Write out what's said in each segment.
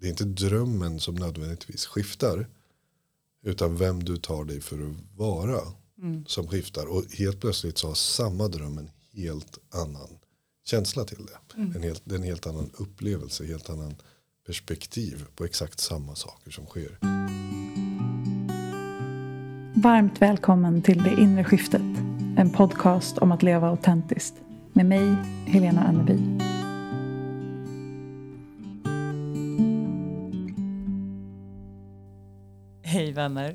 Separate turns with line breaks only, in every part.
det är inte drömmen som nödvändigtvis skiftar. Utan vem du tar dig för att vara
Mm.
som skiftar. Och helt plötsligt så har samma dröm en helt annan känsla till det.
Mm.
En helt, det är en helt annan upplevelse, helt annan perspektiv på exakt samma saker som sker.
Varmt välkommen till Det inre skiftet. En podcast om att leva autentiskt. Med mig, Helena Anneby.
Hej vänner.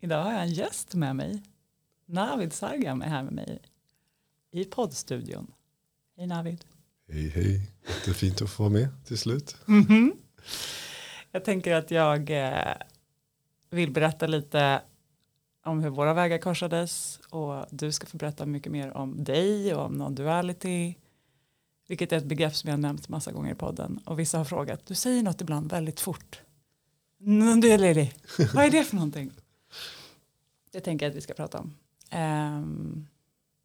Idag har jag en gäst med mig. Navid Sargam är här med mig i poddstudion. Hej Navid.
Hej hej, jättefint att få vara med till slut.
Jag tänker att jag eh, vill berätta lite om hur våra vägar korsades och du ska få berätta mycket mer om dig och om non-duality. Vilket är ett begrepp som jag har nämnt massa gånger i podden och vissa har frågat, du säger något ibland väldigt fort. Non-duality, vad är det för någonting? Det tänker jag att vi ska prata om. Ehm,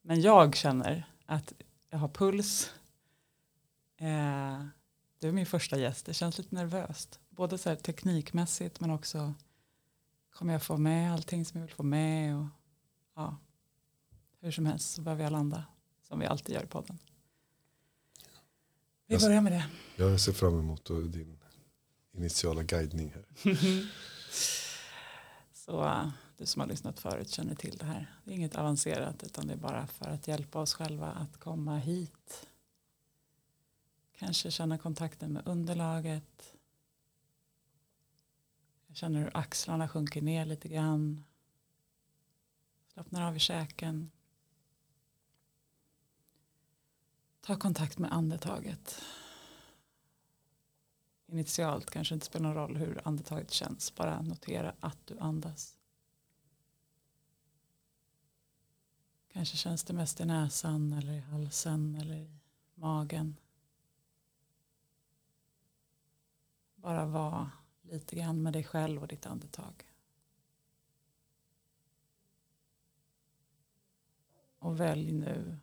men jag känner att jag har puls. Eh, du är min första gäst, det känns lite nervöst. Både så här teknikmässigt men också kommer jag få med allting som jag vill få med och ja, hur som helst så behöver jag landa som vi alltid gör i podden. Vi börjar med det.
Jag ser fram emot din initiala guidning här.
Så du som har lyssnat förut känner till det här. Det är inget avancerat utan det är bara för att hjälpa oss själva att komma hit. Kanske känna kontakten med underlaget. Jag känner hur axlarna sjunker ner lite grann. Slappnar av i käken. Ta kontakt med andetaget. Initialt kanske inte spelar någon roll hur andetaget känns. Bara notera att du andas. Kanske känns det mest i näsan eller i halsen eller i magen. Bara var lite grann med dig själv och ditt andetag. Och välj nu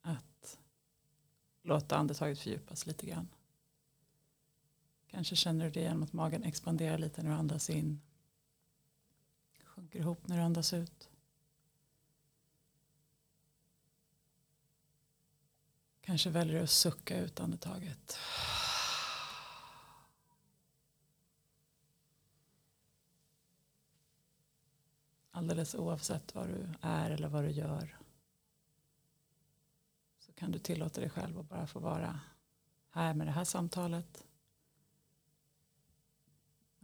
att låta andetaget fördjupas lite grann. Kanske känner du det genom att magen expanderar lite när du andas in. Sjunker ihop när du andas ut. Kanske väljer du att sucka ut andetaget. Alldeles oavsett vad du är eller vad du gör. Så kan du tillåta dig själv att bara få vara här med det här samtalet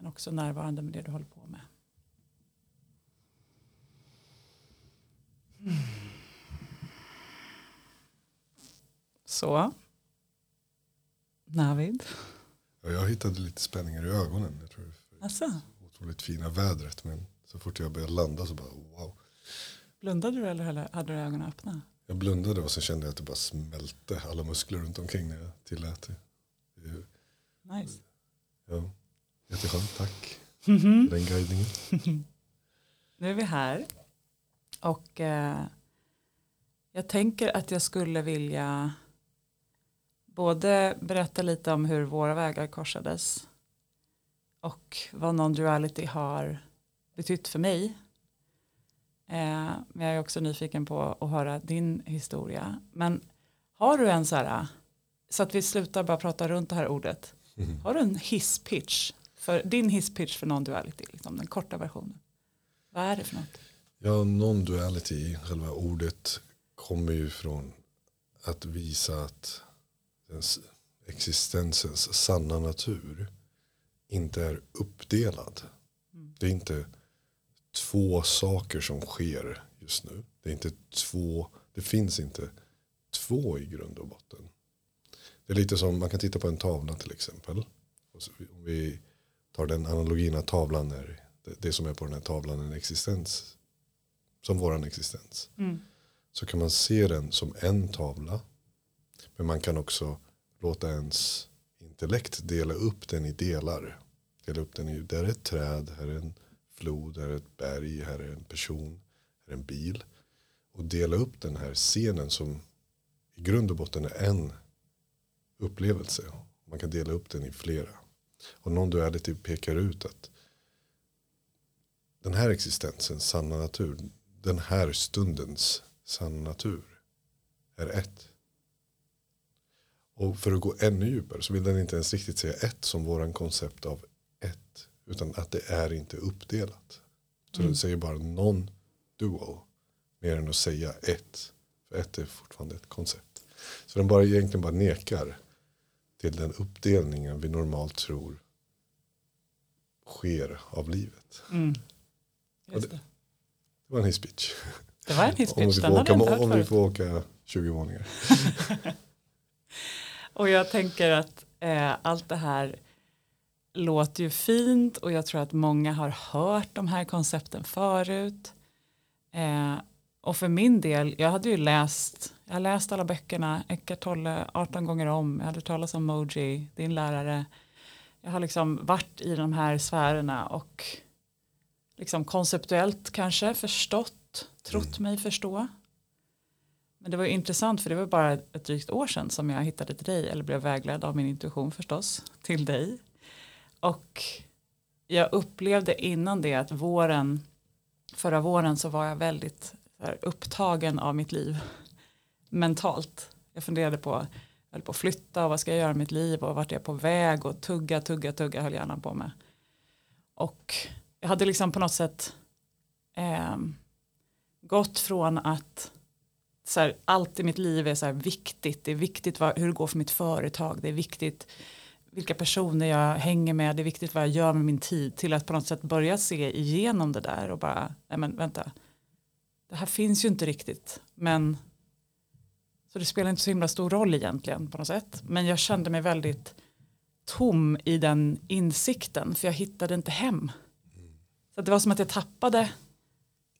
men också närvarande med det du håller på med. Mm. Så. Navid.
Ja, jag hittade lite spänningar i ögonen. Jag tror det
Alltså,
otroligt fina vädret. Men så fort jag började landa så bara wow.
blundade du eller hade du ögonen öppna?
Jag blundade och så kände jag att det bara smälte alla muskler runt omkring när jag tillät det.
Nice.
ja, jätteskönt, tack
Mhm.
för den guidningen.
Nu är vi här. Och eh, jag tänker att jag skulle vilja både berätta lite om hur våra vägar korsades och vad non-duality har betytt för mig. Eh, men jag är också nyfiken på att höra din historia. Men har du en så här, så att vi slutar bara prata runt det här ordet. Har du en hisspitch, för din hisspitch för non-duality, liksom den korta versionen? Vad är det för något?
Ja, non-duality, själva ordet, kommer ju från att visa att existensens sanna natur inte är uppdelad.
Mm.
Det är inte två saker som sker just nu. Det, är inte två, det finns inte två i grund och botten. Det är lite som, man kan titta på en tavla till exempel. Om vi tar den analogin att tavlan är, det, det som är på den här tavlan en existens. Som våran existens.
Mm.
Så kan man se den som en tavla. Men man kan också låta ens intellekt dela upp den i delar. Dela upp den i, där är ett träd, här är en flod, här är ett berg, här är en person, här är en bil. Och dela upp den här scenen som i grund och botten är en upplevelse. Man kan dela upp den i flera. Och non-duality pekar ut att den här existensens sanna natur, den här stundens sanna natur är ett. Och för att gå ännu djupare så vill den inte ens riktigt säga ett som våran koncept av ett. Utan att det är inte uppdelat. Så
Mm.
den säger bara non-dual. Mer än att säga ett. För ett är fortfarande ett koncept. Så den bara egentligen bara nekar till den uppdelningen vi normalt tror sker av livet.
Mm.
Det-
det.
Det var en hisspitch.
det var en hisspitch, den hade jag inte
om vi får åka 20 våningar.
Och jag tänker att eh, allt det här låter ju fint och jag tror att många har hört de här koncepten förut. Eh, och för min del, jag hade ju läst, jag har läst alla böckerna, Eckart Tolle 18 gånger om, jag hade talat om Moji, din lärare. Jag har liksom varit i de här sfärerna och liksom konceptuellt kanske förstått, trott mig förstå. Men det var ju intressant för det var bara ett drygt år sedan som jag hittade till dig eller blev vägledd av min intuition förstås till dig. Och jag upplevde innan det att våren, förra våren så var jag väldigt upptagen av mitt liv mentalt. Jag funderade på, jag höll på att flytta och vad ska jag göra med mitt liv och vart är jag på väg och tugga, tugga, tugga höll hjärnan på med. Och jag hade liksom på något sätt eh, gått från att så här, allt i mitt liv är så här viktigt. Det är viktigt vad, hur det går för mitt företag. Det är viktigt vilka personer jag hänger med. Det är viktigt vad jag gör med min tid. Till att på något sätt börja se igenom det där och bara, nej men vänta. Det här finns ju inte riktigt. Men så det spelar inte så himla stor roll egentligen på något sätt. Men jag kände mig väldigt tom i den insikten. För jag hittade inte hem. Så det var som att jag tappade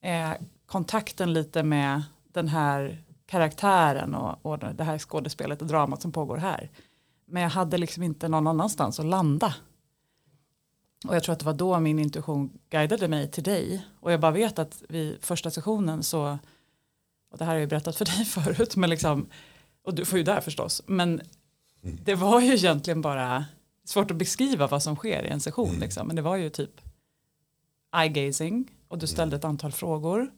eh, kontakten lite med den här karaktären och, och det här skådespelet och dramat som pågår här. Men jag hade liksom inte någon annanstans att landa. Och jag tror att det var då min intuition guidade mig till dig. Och jag bara vet att vid första sessionen så, och det här har jag ju berättat för dig förut, men liksom, och du får ju där förstås, men det var ju egentligen bara svårt att beskriva vad som sker i en session, liksom. men det var ju typ eye-gazing och du ställde ett antal frågor.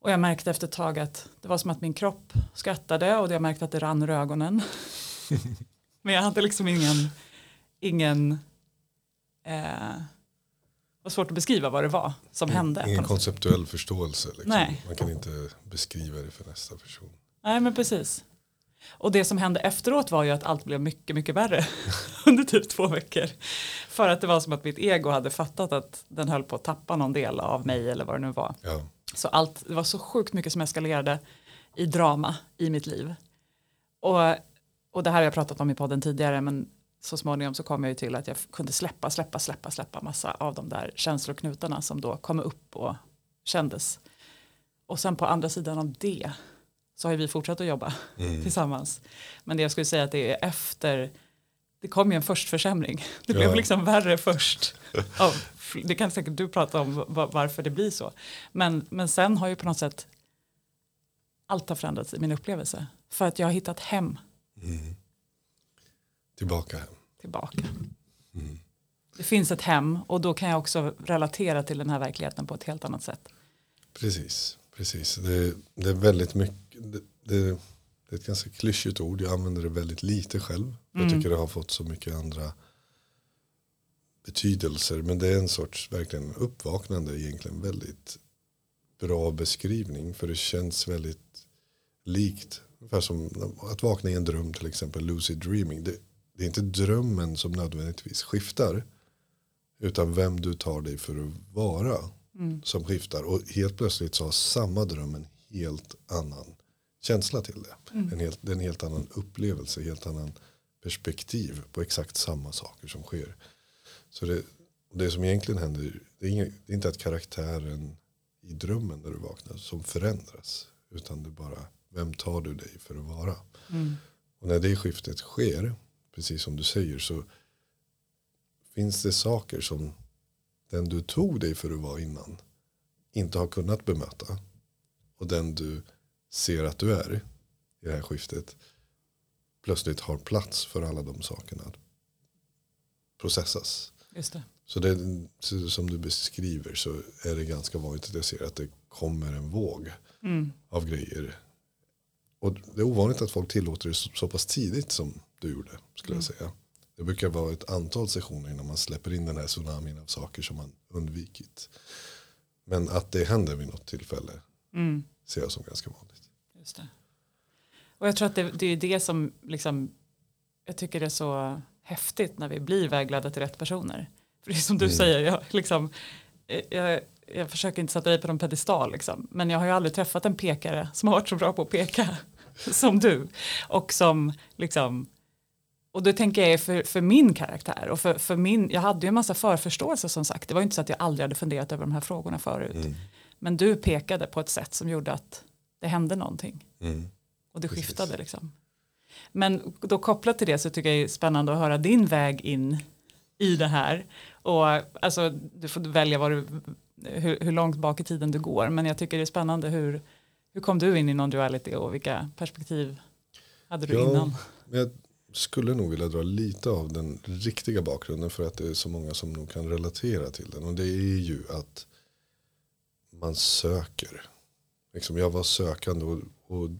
Och jag märkte efter ett tag att det var som att min kropp skrattade och jag märkte att det rann ur ögonen. Men jag hade liksom ingen, ingen, eh, var svårt att beskriva vad det var som hände. på
Ingen konceptuell förståelse. Liksom. Man kan inte beskriva det för nästa person.
Nej men precis. Och det som hände efteråt var ju att allt blev mycket, mycket värre under typ två veckor. För att det var som att mitt ego hade fattat att den höll på att tappa någon del av mig eller vad det nu var.
Ja.
Så allt, det var så sjukt mycket som eskalerade i drama i mitt liv. Och, och det här har jag pratat om i podden tidigare men så småningom så kom jag ju till att jag kunde släppa, släppa, släppa, släppa massa av de där känsloknutarna som då kom upp och kändes. Och sen på andra sidan av det så har vi fortsatt att jobba tillsammans. Men det jag skulle säga att det är efter, det kom ju en förstförsämring. Det blev
Ja.
liksom värre först. Av, det kan säkert du prata om va- varför det blir så. Men, men sen har ju på något sätt allt har förändrats i min upplevelse. För att jag har hittat hem
Tillbaka hem.
tillbaka. Det finns ett hem och då kan jag också relatera till den här verkligheten på ett helt annat sätt.
Precis. Precis. Det, det är väldigt mycket. Det, det, det är ett ganska klyschigt ord. Jag använder det väldigt lite själv. Jag tycker det har fått så mycket andra betydelser. Men det är en sorts verkligen uppvaknande egentligen väldigt bra beskrivning. För det känns väldigt likt. Ungefär som att vakna i en dröm till exempel. Lucid dreaming. Det, det är inte drömmen som nödvändigtvis skiftar. Utan vem du tar dig för att vara. Som skiftar. Och helt plötsligt så har samma dröm en helt annan känsla till det. En helt, en helt annan upplevelse. Helt annan perspektiv på exakt samma saker som sker. Så det, det som egentligen händer. Det är, inga, det är inte att karaktären i drömmen när du vaknar som förändras. Utan det är bara vem tar du dig för att vara. Och när det skiftet sker. Precis som du säger så finns det saker som den du tog dig för att vara innan inte har kunnat bemöta. Och den du ser att du är i det här skiftet plötsligt har plats för alla de sakerna. processas.
Just det.
Så det så som du beskriver så är det ganska vanligt att jag ser att det kommer en våg
Mm.
av grejer. Och det är ovanligt att folk tillåter det så, så pass tidigt som du gjorde. Skulle jag säga. Det brukar vara ett antal sessioner innan man släpper in den här tsunamin av saker som man undvikit. Men att det händer vid något tillfälle
Mm.
ser jag som ganska vanligt.
Just det. Och jag tror att det, det är det som liksom, jag tycker det är så häftigt när vi blir vägledda till rätt personer. För det är som du
Mm.
säger, jag, liksom, eh, jag, jag försöker inte sätta dig på någon pedestal, liksom. men jag har ju aldrig träffat en pekare som har varit så bra på att peka som du. Och som liksom, och då tänker jag för, för min karaktär och för, för min, jag hade ju en massa förförståelse som sagt, det var ju inte så att jag aldrig hade funderat över de här frågorna förut.
Mm.
Men du pekade på ett sätt som gjorde att det hände någonting.
Mm.
Och det
Precis.
skiftade liksom. Men då kopplat till det så tycker jag det är spännande att höra din väg in i det här. Och alltså du får välja vad du, hur, hur långt bak i tiden du går. Men jag tycker det är spännande hur, hur kom du in i non-duality och vilka perspektiv hade du
Ja.
innan?
Jag skulle nog vilja dra lite av den riktiga bakgrunden för att det är så många som nog kan relatera till den. Och det är ju att man söker. Liksom jag var sökande och, och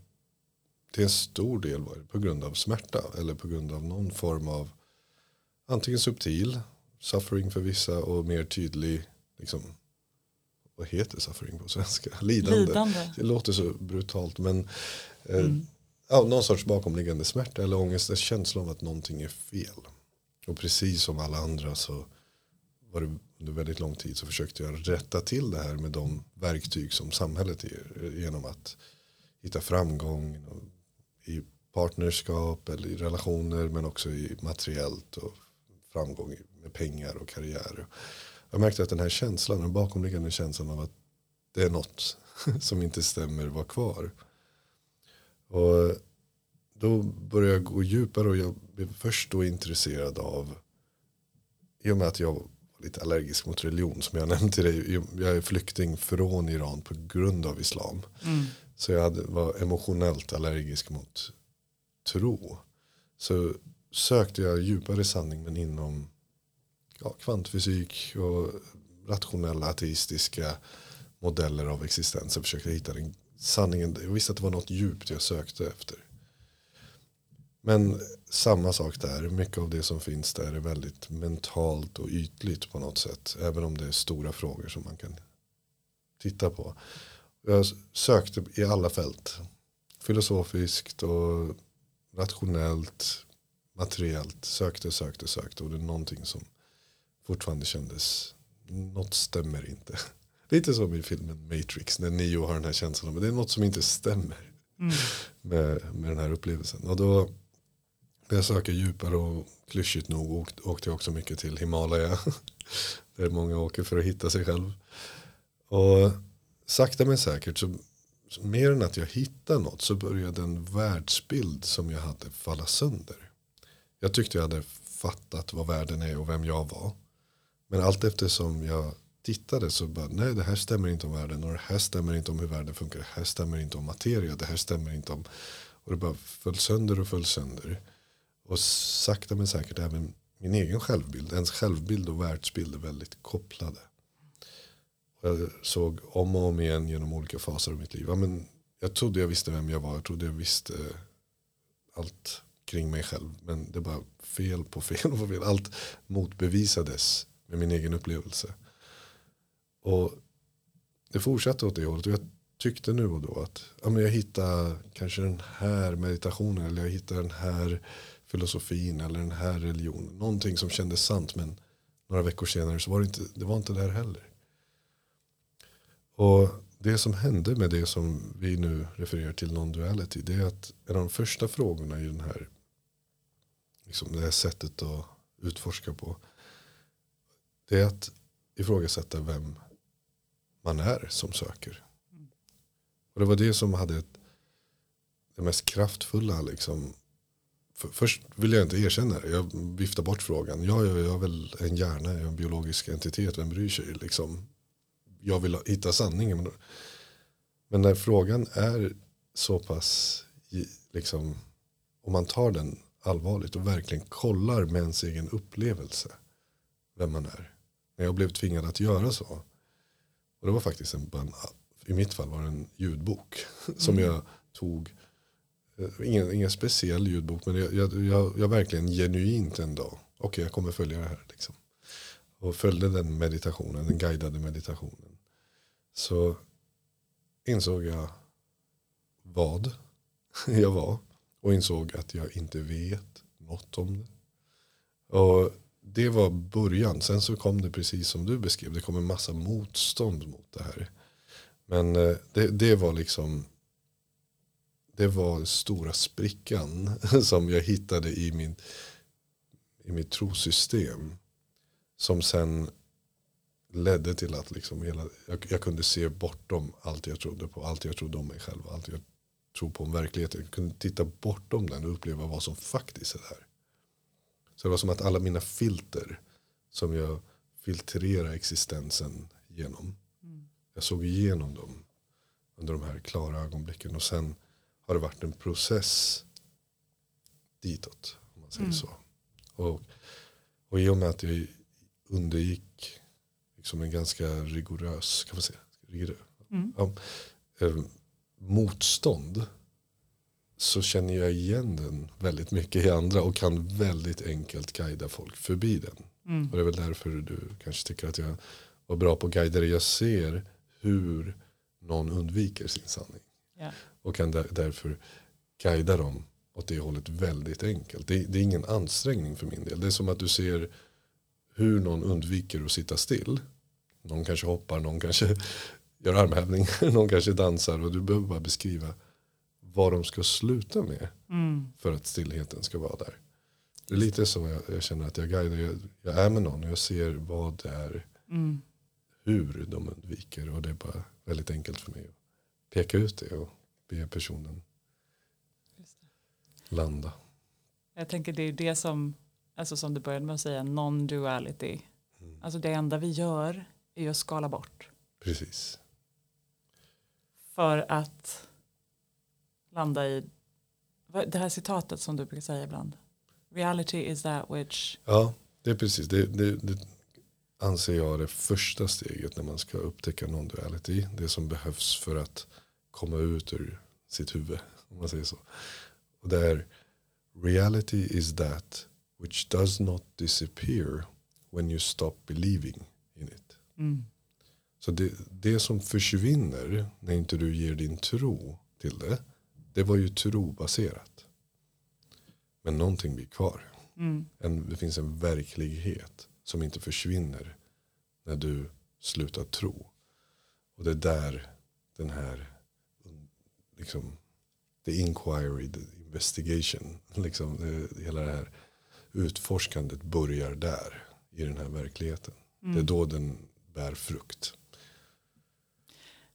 till en stor del var det på grund av smärta eller på grund av någon form av antingen subtil suffering för vissa och mer tydlig liksom, vad heter suffering på svenska? Lidande.
Lidande.
Det låter så brutalt men eh,
Mm
ja, någon sorts bakomliggande smärta eller ångest. En känsla av att någonting är fel. Och precis som alla andra så var det under väldigt lång tid så försökte jag rätta till det här med de verktyg som samhället ger. Eh, genom att hitta framgång i partnerskap eller i relationer men också i materiellt och framgång med pengar och karriär. Jag märkte att den här känslan, den bakomliggande känslan av att det är något som inte stämmer var kvar. Och då började jag gå djupare och jag blev först då intresserad av i och med att jag var lite allergisk mot religion som jag nämnde till dig. Jag är flykting från Iran på grund av islam.
Mm.
Så jag hade, var emotionellt allergisk mot tro. Så sökte jag djupare sanning men inom ja, kvantfysik och rationella ateistiska modeller av existens. Jag försökte hitta den sanningen. Jag visste att det var något djupt jag sökte efter. Men samma sak där. Mycket av det som finns där är väldigt mentalt och ytligt på något sätt. Även om det är stora frågor som man kan titta på. Jag sökte i alla fält. Filosofiskt och rationellt, materiellt. Sökte, sökte, sökte. Och det är någonting som fortfarande kändes, något stämmer inte. Lite som i filmen Matrix när Neo har den här känslan. Men det är något som inte stämmer
Mm.
med, med den här upplevelsen. Och då när jag söker djupare och klyschigt nog åkte, åkte jag också mycket till Himalaya. Där många åker för att hitta sig själv. Och sakta men säkert så så mer än att jag hittade något så började en världsbild som jag hade falla sönder. Jag tyckte jag hade fattat vad världen är och vem jag var. Men allt eftersom jag tittade så bara, nej det här stämmer inte om världen och det här stämmer inte om hur världen funkar. Det här stämmer inte om materia, det här stämmer inte om... Och det bara föll sönder och föll sönder. Och sakta men säkert även min egen självbild, ens självbild och världsbild är väldigt kopplade. Och jag såg om och om igen genom olika faser av mitt liv. Ja, men jag trodde jag visste vem jag var, jag trodde jag visste eh, allt kring mig själv. Men det var fel på fel på fel. Allt motbevisades med min egen upplevelse. Och det fortsatte åt det hållet. Och jag tyckte nu och då att ja, men jag hittade kanske den här meditationen. Eller jag hittade den här filosofin. Eller den här religionen. Någonting som kändes sant. Men några veckor senare så var det inte, det var inte där heller. Och det som hände med det som vi nu refererar till non-duality. Det är att en av de första frågorna i den här, liksom det här sättet att utforska på. Det är att ifrågasätta vem man är som söker. Och det var det som hade ett, det mest kraftfulla. Liksom. För, först ville jag inte erkänna det. Jag viftade bort frågan. Ja, jag, jag är väl en hjärna, jag är en biologisk entitet. Vem bryr sig? Liksom. Jag vill hitta sanningen. Men, men när frågan är så pass, liksom, om man tar den allvarligt och verkligen kollar med ens egen upplevelse. vem man är. När jag blev tvingad att göra så. Och det var faktiskt en, i mitt fall var det en ljudbok. Som mm. jag tog, eh, ingen, ingen speciell ljudbok men jag, jag, jag, jag verkligen genuint en dag. Okej okay, jag kommer följa det här. Liksom. Och följde den meditationen, den guidade meditationen. Så insåg jag vad jag var. Och insåg att jag inte vet något om det. Och det var början. Sen så kom det precis som du beskrev. Det kom en massa motstånd mot det här. Men eh, det, det var liksom. Det var stora sprickan som jag hittade i, min, i mitt trosystem. Som sen ledde till att liksom hela, jag, jag, kunde se bortom allt jag trodde på. Allt jag trodde om mig själv. Allt jag tror på om verkligheten. Jag kunde titta bortom den och uppleva vad som faktiskt är där. Så det var som att alla mina filter som jag filtrerar existensen genom. Mm. Jag såg igenom dem under de här klara ögonblicken. Och sen har det varit en process ditåt. Om man säger mm. så. Och, och i och med att jag undergick liksom en ganska rigorös, kan man säga, rigorös, mm. ja, eh, motstånd så känner jag igen den väldigt mycket i andra och kan väldigt enkelt guida folk förbi den. Mm. Och det är väl därför du kanske tycker att jag var bra på guider. Jag ser hur någon undviker sin sanning. Yeah. Och kan därför guida dem åt det hållet väldigt enkelt. Det, det, är ingen ansträngning för min del. Det är som att du ser hur någon undviker att sitta still. Någon kanske hoppar, någon kanske gör armhävningar, någon kanske dansar och du behöver bara beskriva vad de ska sluta med mm. för att stillheten ska vara där. Det är lite så jag, jag känner att jag guidar. Jag, jag, är med någon och jag ser vad det är. Mm. Hur de undviker. Och det är bara väldigt enkelt för mig att peka ut det och be personen landa.
Jag tänker det är det som, alltså som du började med att säga, non-duality. Mm. Alltså det enda vi gör är att skala bort.
Precis.
För att landa i det här citatet som du brukar säga ibland. Reality is that which.
Ja, det är precis. Det, det, det anser jag är det första steget när man ska upptäcka non-duality. Det som behövs för att komma ut ur sitt huvud. Om man säger så. Och det är reality is that which does not disappear when you stop believing in it. Mm. Så det, det som försvinner när inte du ger din tro till det det var ju trobaserat. Men någonting blir kvar. Mm. En, det finns en verklighet som inte försvinner när du slutar tro. Och det är där den här, liksom, the inquiry, the investigation, liksom, det, hela det här utforskandet börjar där, i den här verkligheten. Mm. Det är mm. då den bär frukt.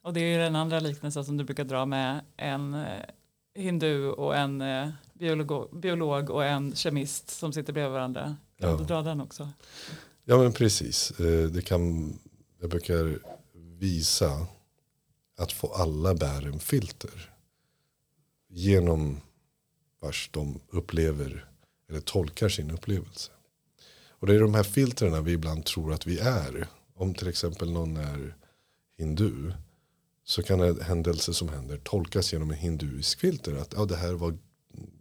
Och det är ju den andra liknelsen som du brukar dra med en eh, hindu och en eh, biolog, biolog, och en kemist som sitter bredvid varandra. Kan ja. du dra den också?
Ja men precis. Eh, det kan, jag brukar visa att få alla bär en filter. Genom vars de upplever eller tolkar sin upplevelse. Och det är de här filtrerna vi ibland tror att vi är. Om till exempel någon är hindu så kan en händelse som händer tolkas genom en hinduisk filter. Att ja, det här var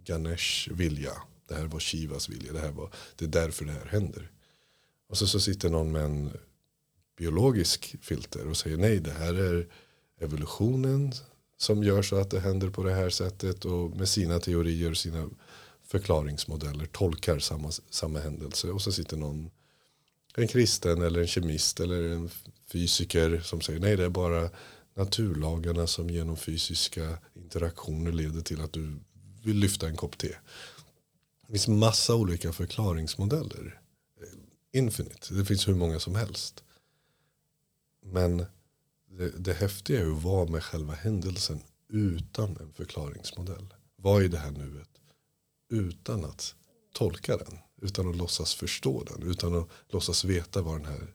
Ganesh vilja. Det här var Shivas vilja. Det, här var, det är därför det här händer. Och så, så sitter någon med en biologisk filter och säger nej det här är evolutionen som gör så att det händer på det här sättet och med sina teorier och sina förklaringsmodeller tolkar samma, samma händelse och så sitter någon en kristen eller en kemist eller en fysiker som säger nej det är bara naturlagarna som genom fysiska interaktioner leder till att du vill lyfta en kopp te. Det finns massa olika förklaringsmodeller. Infinite, det finns hur många som helst. Men det, det häftiga är att vara med själva händelsen utan en förklaringsmodell. Vad är det här nuet? Utan att tolka den. Utan att låtsas förstå den. Utan att låtsas veta var den här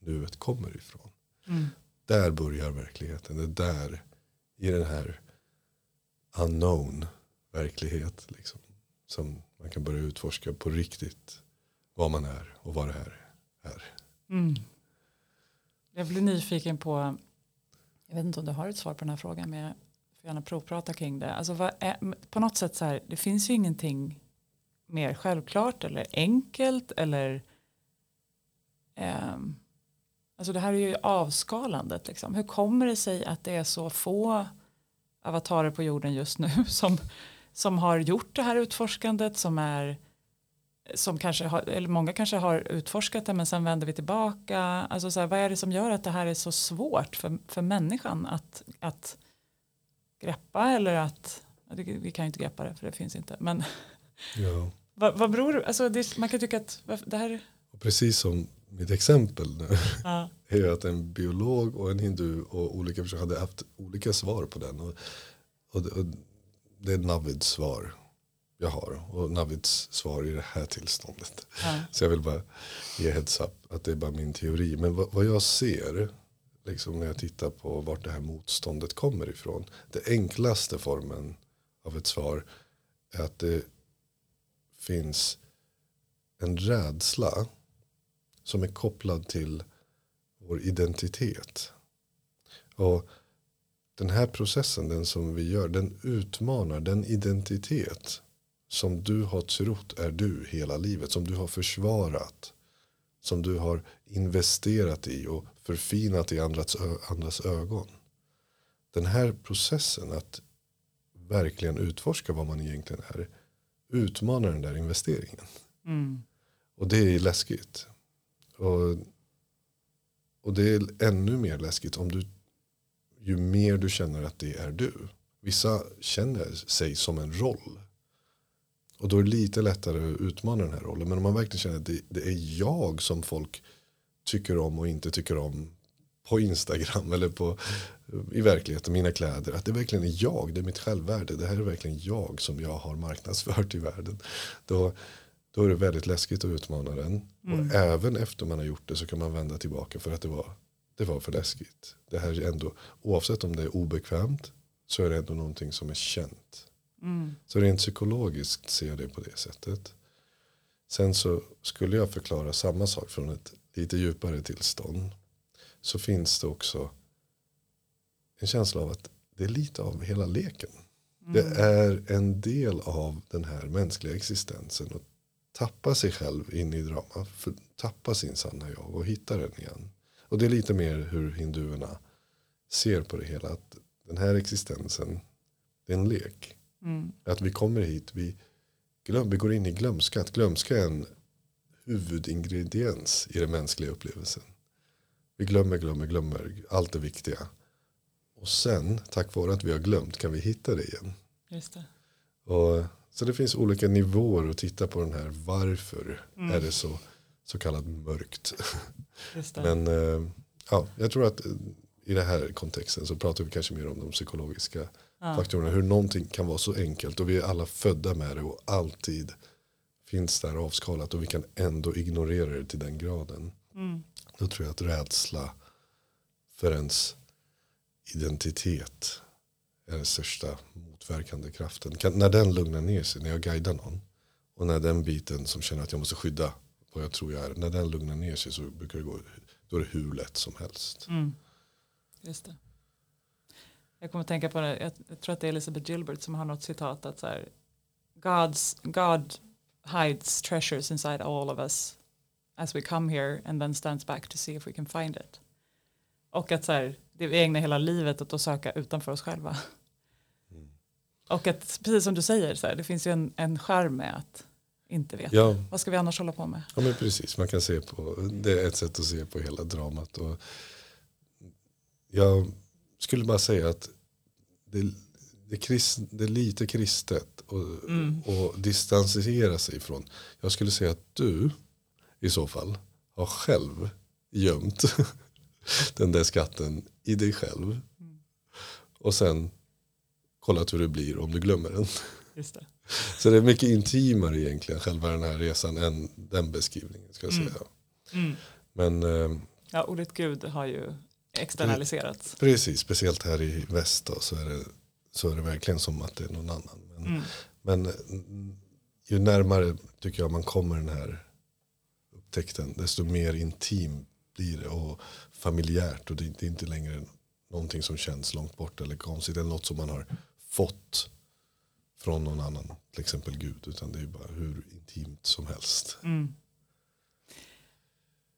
nuet kommer ifrån. Mm. Där börjar verkligheten. Det är där i den här unknown verklighet. Liksom, som man kan börja utforska på riktigt. Vad man är och vad det här är.
Mm. Jag blir nyfiken på, jag vet inte om du har ett svar på den här frågan men jag får gärna provprata kring det. Alltså vad är, på något sätt så här, det finns ju ingenting mer självklart eller enkelt eller um, alltså det här är ju avskalandet liksom. Hur kommer det sig att det är så få avatarer på jorden just nu som, som har gjort det här utforskandet som är som kanske har, eller många kanske har utforskat det men sen vänder vi tillbaka. Alltså så här, vad är det som gör att det här är så svårt för, för människan att, att greppa eller att, vi kan ju inte greppa det för det finns inte, men
Ja.
vad, vad beror alltså det, man kan tycka att det här,
Och precis som mitt exempel nu
ja,
är ju att en biolog och en hindu och olika personer hade haft olika svar på den. Och, och, det- och det är Navids svar jag har och Navids svar i det här tillståndet.
ja,
Så jag vill bara ge heads up att det är bara min teori. Men vad, vad jag ser liksom när jag tittar på vart det här motståndet kommer ifrån. Det enklaste formen av ett svar är att det finns en rädsla som är kopplad till vår identitet. Och den här processen, den som vi gör, den utmanar den identitet som du har trott är du hela livet. Som du har försvarat. Som du har investerat i och förfinat i andras, andras ögon. Den här processen att verkligen utforska vad man egentligen är utmanar den där investeringen.
mm,
Och det är läskigt. Och, och det är ännu mer läskigt om du ju mer du känner att det är du. Vissa känner sig som en roll. Och då är det lite lättare att utmana den här rollen. Men om man verkligen känner att det, det är jag som folk tycker om och inte tycker om på Instagram eller på, i verkligheten, mina kläder. Att det verkligen är jag, det är mitt självvärde. Det här är verkligen jag som jag har marknadsfört i världen. Då, då är det väldigt läskigt att utmana den. Och även efter man har gjort det så kan man vända tillbaka för att det var, det var för läskigt. Det här är ändå, oavsett om det är obekvämt så är det ändå någonting som är känt.
mm,
Så rent psykologiskt ser jag det på det sättet. Sen så skulle jag förklara samma sak från ett lite djupare tillstånd. Så finns det också en känsla av att det är lite av hela leken. Det är en del av den här mänskliga existensen. Att tappa sig själv in i drama. För, tappa sin sanna jag och hitta den igen. Och det är lite mer hur hinduerna ser på det hela. Att den här existensen, det är en lek.
mm,
Att vi kommer hit, vi, glöm, vi går in i glömska. Att glömska är en huvudingrediens i den mänskliga upplevelsen. Vi glömmer, glömmer, glömmer allt det viktiga. Och sen, tack vare att vi har glömt, kan vi hitta det igen.
just det.
Och, så det finns olika nivåer att titta på den här. Varför är det så, så kallat mörkt? Men eh, ja, jag tror att i den här kontexten så pratar vi kanske mer om de psykologiska
ja.
faktorerna. Hur någonting kan vara så enkelt och vi är alla födda med det och alltid finns där avskalat och vi kan ändå ignorera det till den graden.
Mm,
Då tror jag att rädsla för ens identitet är den största motverkande kraften. Kan, när den lugnar ner sig, när jag guidar någon och när den biten som känner att jag måste skydda vad jag tror jag är, när den lugnar ner sig så brukar det gå, då är det hur lätt som helst.
mm, just det. Jag kommer att tänka på det, jag, tror att det är Elizabeth Gilbert som har något citat att så här, God's, God hides treasures inside all of us as we come here and then stands back to see if we can find it. Och att så här, det vi ägnar hela livet åt att söka utanför oss själva. Och att precis som du säger, så här, det finns ju en, en skärm med att inte veta.
Ja,
Vad ska vi annars hålla på med?
Ja men precis, man kan se på, det är ett sätt att se på hela dramat. Och jag skulle bara säga att det, det, krist, det är lite kristet och,
Mm.
och distansera sig ifrån. Jag skulle säga att du i så fall har själv gömt den där skatten i dig själv. Och sen kollat hur det blir om du glömmer den.
Just det.
Så det är mycket intimare egentligen själva den här resan än den beskrivningen ska jag
Mm.
säga.
Mm.
Men eh,
Ja, ordet Gud har ju externaliserats.
precis, speciellt här i väst då, så, är det, så är det verkligen som att det är någon annan. Men,
Mm.
men mm, ju närmare tycker jag man kommer den här upptäckten desto mer intim blir det och familjärt och det är inte längre någonting som känns långt bort eller konstigt eller något som man har fått från någon annan, till exempel Gud, utan det är bara hur intimt som helst.
Mm.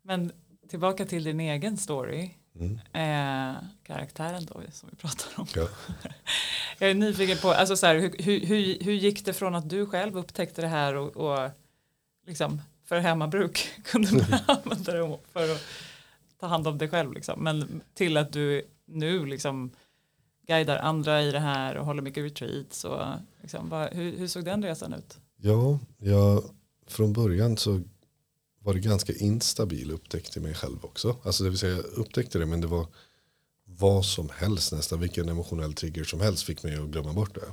Men tillbaka till din egen story,
Mm.
eh, karaktären då som vi pratar om.
Ja.
Jag är nyfiken på, alltså så här, hur, hur, hur, gick det från att du själv upptäckte det här och, och liksom för hemmabruk kunde börja använda det för att ta hand om dig själv liksom. men till att du nu liksom guidar andra i det här och håller mycket retreats och liksom, vad, hur, hur såg den resan ut?
Ja, jag, från början så var det ganska instabil upptäckte mig själv också. Alltså det vill säga jag upptäckte det men det var vad som helst nästan, vilken emotionell trigger som helst fick mig att glömma bort det.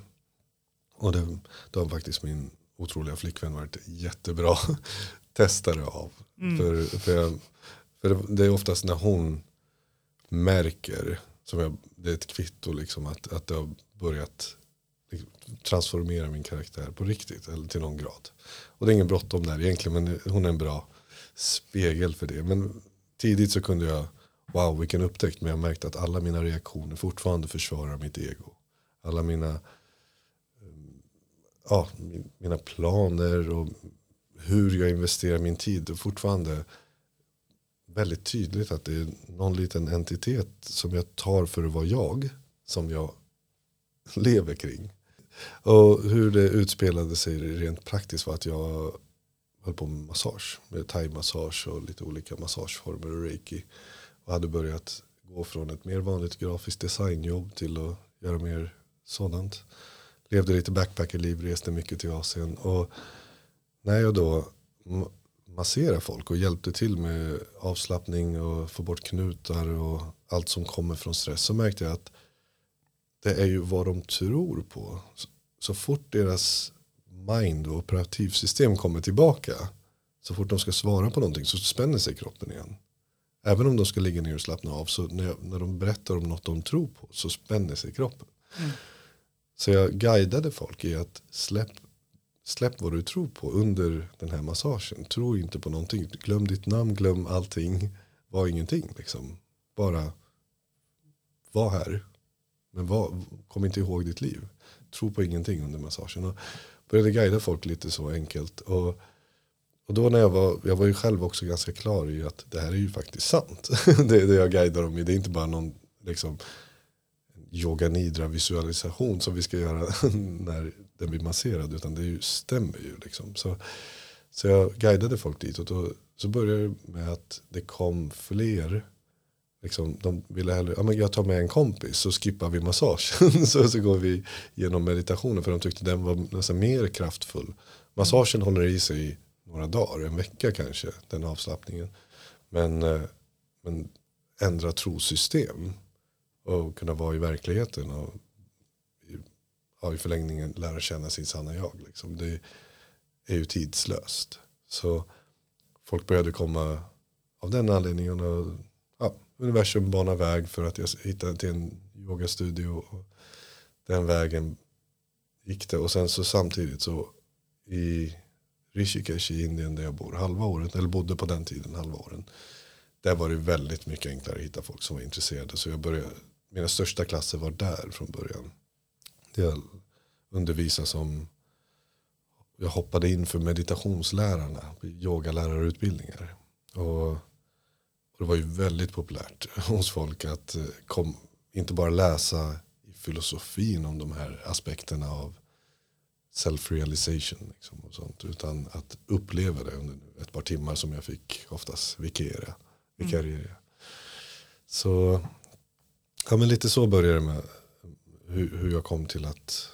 Och det, det har faktiskt min otroliga flickvän varit jättebra testare av.
Mm.
För, för, jag, för det, det är oftast när hon märker, som jag, det är ett kvitto liksom att, att det har börjat transformera min karaktär på riktigt eller till någon grad. Och det är ingen bråttom där egentligen men hon är en bra spegel för det. Men tidigt så kunde jag, wow vilken upptäckt, men jag märkte att alla mina reaktioner fortfarande försvarar mitt ego. Alla mina, eh, ja, mina planer och hur jag investerar min tid och fortfarande väldigt tydligt att det är någon liten entitet som jag tar för att vara jag som jag lever kring. Och hur det utspelade sig rent praktiskt var att jag höll på med massage. Med thai-massage och lite olika massageformer och reiki. Och hade börjat gå från ett mer vanligt grafiskt designjobb till att göra mer sådant. Levde lite backpackerliv, reste mycket till Asien. Och när jag då massera folk och hjälpte till med avslappning och få bort knutar och allt som kommer från stress så märkte jag att det är ju vad de tror på. Så fort deras mind och operativsystem kommer tillbaka så fort de ska svara på någonting så spänner sig kroppen igen. Även om de ska ligga ner och slappna av så när, när de berättar om något de tror på så spänner sig kroppen. Mm. Så jag guidade folk i att släpp släpp vad du tror på under den här massagen. Tro inte på någonting. Glöm ditt namn, glöm allting. Var ingenting liksom. Bara var här. Men var, kom inte ihåg ditt liv. Tro på ingenting under massagen. Och började guida folk lite så enkelt. Och, och då när jag var, jag var ju själv också ganska klar i att det här är ju faktiskt sant. det är det jag guidar dem i. Det är inte bara någon liksom, yoga nidra visualisation som vi ska göra när den blir masserad. Utan det ju, stämmer ju. Liksom. Så, så jag guidade folk dit. Och då, så började det med att det kom fler. Liksom, de ville hellre, ja, men jag tar med en kompis så skippar vi massagen. så, så går vi genom meditationen för de tyckte den var nästan mer kraftfull. Massagen håller i sig i några dagar, en vecka kanske, den avslappningen. Men, eh, men ändra trosystem och kunna vara i verkligheten och ja, i förlängningen lära känna sin sanna jag. Liksom. Det är ju tidslöst. Så folk började komma av den anledningen. Och, ja, universum banar väg för att jag hittade till en yogastudio. Och den vägen gick det. Och sen så samtidigt så i Rishikesh i Indien där jag bor halva året, eller bodde på den tiden halva åren. Där var det väldigt mycket enklare att hitta folk som var intresserade. Så jag började, mina största klasser var där från början. Jag undervisade som jag hoppade in för meditationslärarna på yogalärarutbildningar. Och, och det var ju väldigt populärt hos folk att eh, kom, inte bara läsa i filosofin om de här aspekterna av self-realization liksom och sånt, utan att uppleva det under ett par timmar som jag fick oftast vikariera. vikariera. Mm. Så ja, men lite så började det med hur, hur jag kom till att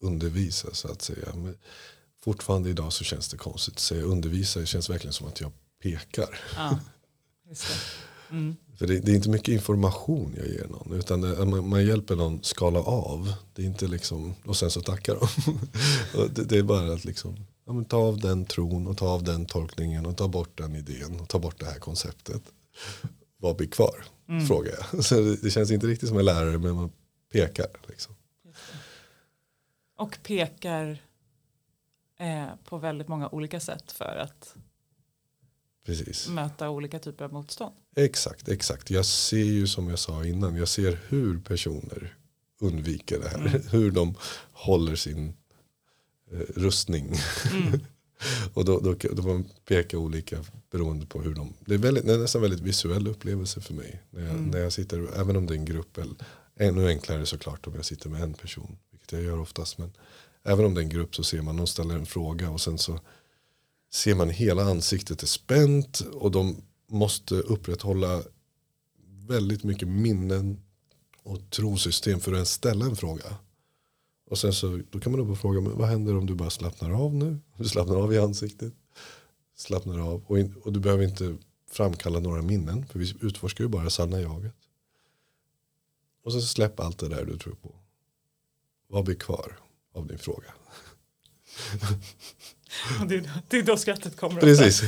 undervisa så att säga. Men fortfarande idag så känns det konstigt att säga undervisa. Det känns verkligen som att jag pekar. Ja, det. Mm. För det, det, är inte mycket information jag ger någon. Utan det, man, man, hjälper någon skala av. Det är inte liksom, och sen så tackar de. det, det, är bara att liksom, ja, ta av den tron och ta av den tolkningen och ta bort den idén och ta bort det här konceptet. Vad blir kvar? Mm. Frågar jag. Så det, känns inte riktigt som en lärare men man pekar. Liksom.
Och pekar eh, på väldigt många olika sätt för att
Precis.
möta olika typer av motstånd.
Exakt, exakt. Jag ser ju som jag sa innan, jag ser hur personer undviker det här.
Mm.
Hur de håller sin eh, rustning.
Mm.
och då, då, då man peka olika beroende på hur de, det är, väldigt, det är nästan väldigt visuell upplevelse för mig. När jag,
Mm.
när jag sitter, även om det är en grupp, eller ännu enklare såklart om jag sitter med en person. Vilket jag gör oftast. Men även om det är en grupp så ser man, de ställer en fråga och sen så ser man hela ansiktet är spänt och de måste upprätthålla väldigt mycket minnen och trosystem för att ens ställa en fråga. Och sen så då kan man upp och fråga men vad händer om du bara slappnar av nu? Du slappnar av i ansiktet. Slappnar av och, in, och du behöver inte framkalla några minnen för vi utforskar ju bara sanna jaget. Och så släpp allt det där du tror på. Vad blir kvar av din fråga?
Det, är, det är då skrattet kommer.
Precis.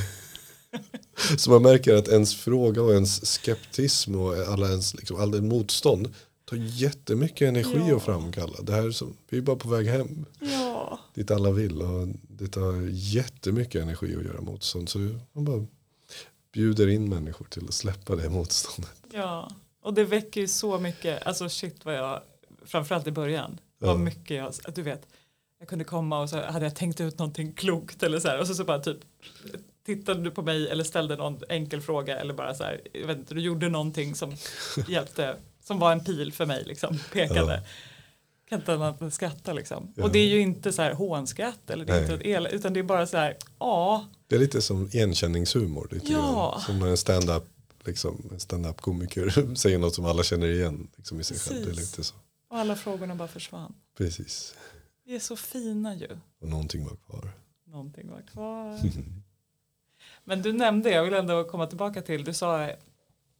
Så man märker att ens fråga och ens skeptism och alla ens, liksom, all den motstånd tar jättemycket energi
Ja.
att framkalla. Det här är som, vi är bara på väg hem
Ja,
dit alla vill och det tar jättemycket energi att göra motstånd. Så man bara bjuder in människor till att släppa det motståndet.
ja. Och det väcker ju så mycket, alltså shit vad jag, framförallt i början,
Ja.
vad mycket jag, du vet, jag kunde komma och så hade jag tänkt ut någonting klokt eller så här och så, så bara typ tittade du på mig eller ställde någon enkel fråga eller bara så här, jag vet inte, du gjorde någonting som hjälpte, som var en pil för mig liksom, pekade.
Ja.
Kan inte annat än skratta liksom.
Ja.
Och det är ju inte så här hånskratt eller det är
Nej.
inte ett el, utan det är bara så här, ja,
Det är lite som igenkänningshumor. Lite
Ja.
Som när en stand-up liksom, en stand-up komiker säger något som alla känner igen liksom, i sig själv. Det är lite så.
och alla frågorna bara försvann.
Precis.
Vi är så fina ju.
Och någonting var kvar.
Någonting var kvar. Men du nämnde, jag vill ändå komma tillbaka till, du sa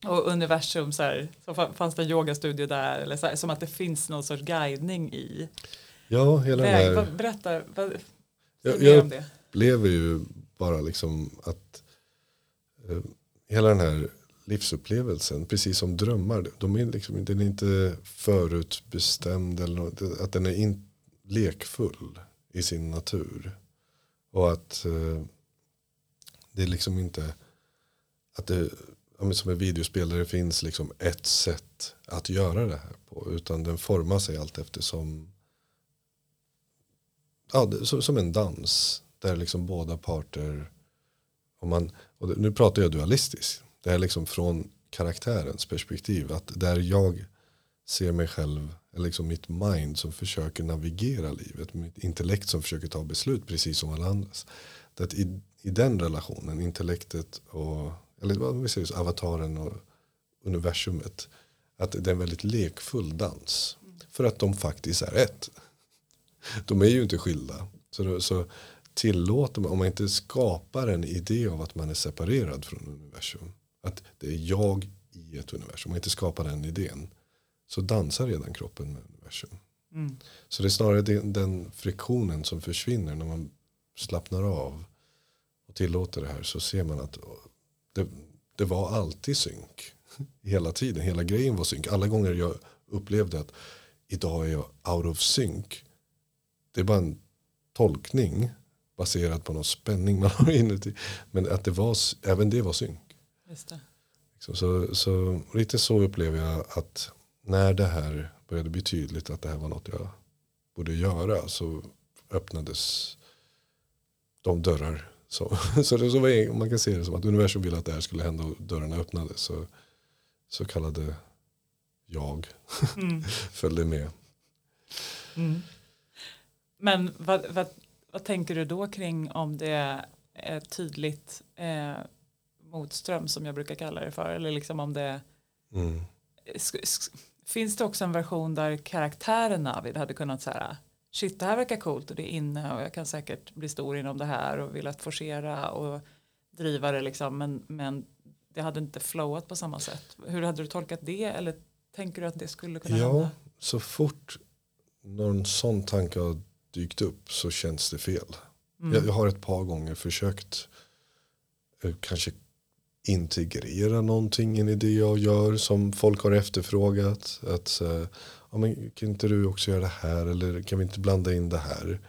och universum så här, så fa- fanns det en yogastudio där eller så här, som att det finns någon sorts guidning i
Ja, hela den
väg.
här...
Vad- Berätta, vad,
Jag- jag-
om det.
upplever ju bara liksom att eh, hela den här livsupplevelsen, precis som drömmar, de är liksom, den är inte förutbestämd eller något, att den är in, lekfull i sin natur. Och att eh, det är liksom inte att det ja, men som en videospelare finns liksom ett sätt att göra det här på. Utan den formar sig allt eftersom ja, det, som, som en dans. Där liksom båda parter, om man, och nu pratar jag dualistiskt. Det är liksom från karaktärens perspektiv. Att där jag ser mig själv, eller liksom mitt mind som försöker navigera livet. Mitt intellekt som försöker ta beslut precis som alla andras. Det att i, I den relationen, intellektet och, eller vad vi säger, så, avataren och universumet. Att det är en väldigt lekfull dans. För att de faktiskt är ett. De är ju inte skilda. Så, då, så tillåter man, om man inte skapar en idé av att man är separerad från universum. Att det är jag i ett universum. Om man inte skapar den idén. Så dansar redan kroppen med universum.
Mm.
Så det är snarare den, den friktionen som försvinner när man slappnar av. Och tillåter det här så ser man att det, det var alltid synk. Hela tiden, hela grejen var synk. Alla gånger jag upplevde att idag är jag out of sync. Det är bara en tolkning baserad på någon spänning man har inuti. Men att det var, även det var synk.
Just det.
Liksom, Så, så lite så upplever jag att när det här började bli tydligt att det här var något jag borde göra så öppnades de dörrar. Så, så, det, så var, man kan se det som att universum ville att det här skulle hända och dörrarna öppnades. Så, så kallade jag
Mm.
följde med.
Mm. Men vad, vad, vad tänker du då kring om det är tydligt eh, motström som jag brukar kalla det för eller liksom om det
Mm.
finns det också en version där karaktären Navid hade kunnat säga shit det här verkar coolt och det är inne och jag kan säkert bli stor inom det här och vilja forcera och driva det liksom men, men det hade inte flowat på samma sätt. Hur hade du tolkat det eller tänker du att det skulle kunna
Ja,
hända?
så fort någon sån tanke har dykt upp så känns det fel.
Mm.
Jag, jag har ett par gånger försökt eh, kanske integrera någonting in i det jag gör som folk har efterfrågat. Att eh, ja, men, kan inte du också göra det här eller kan vi inte blanda in det här.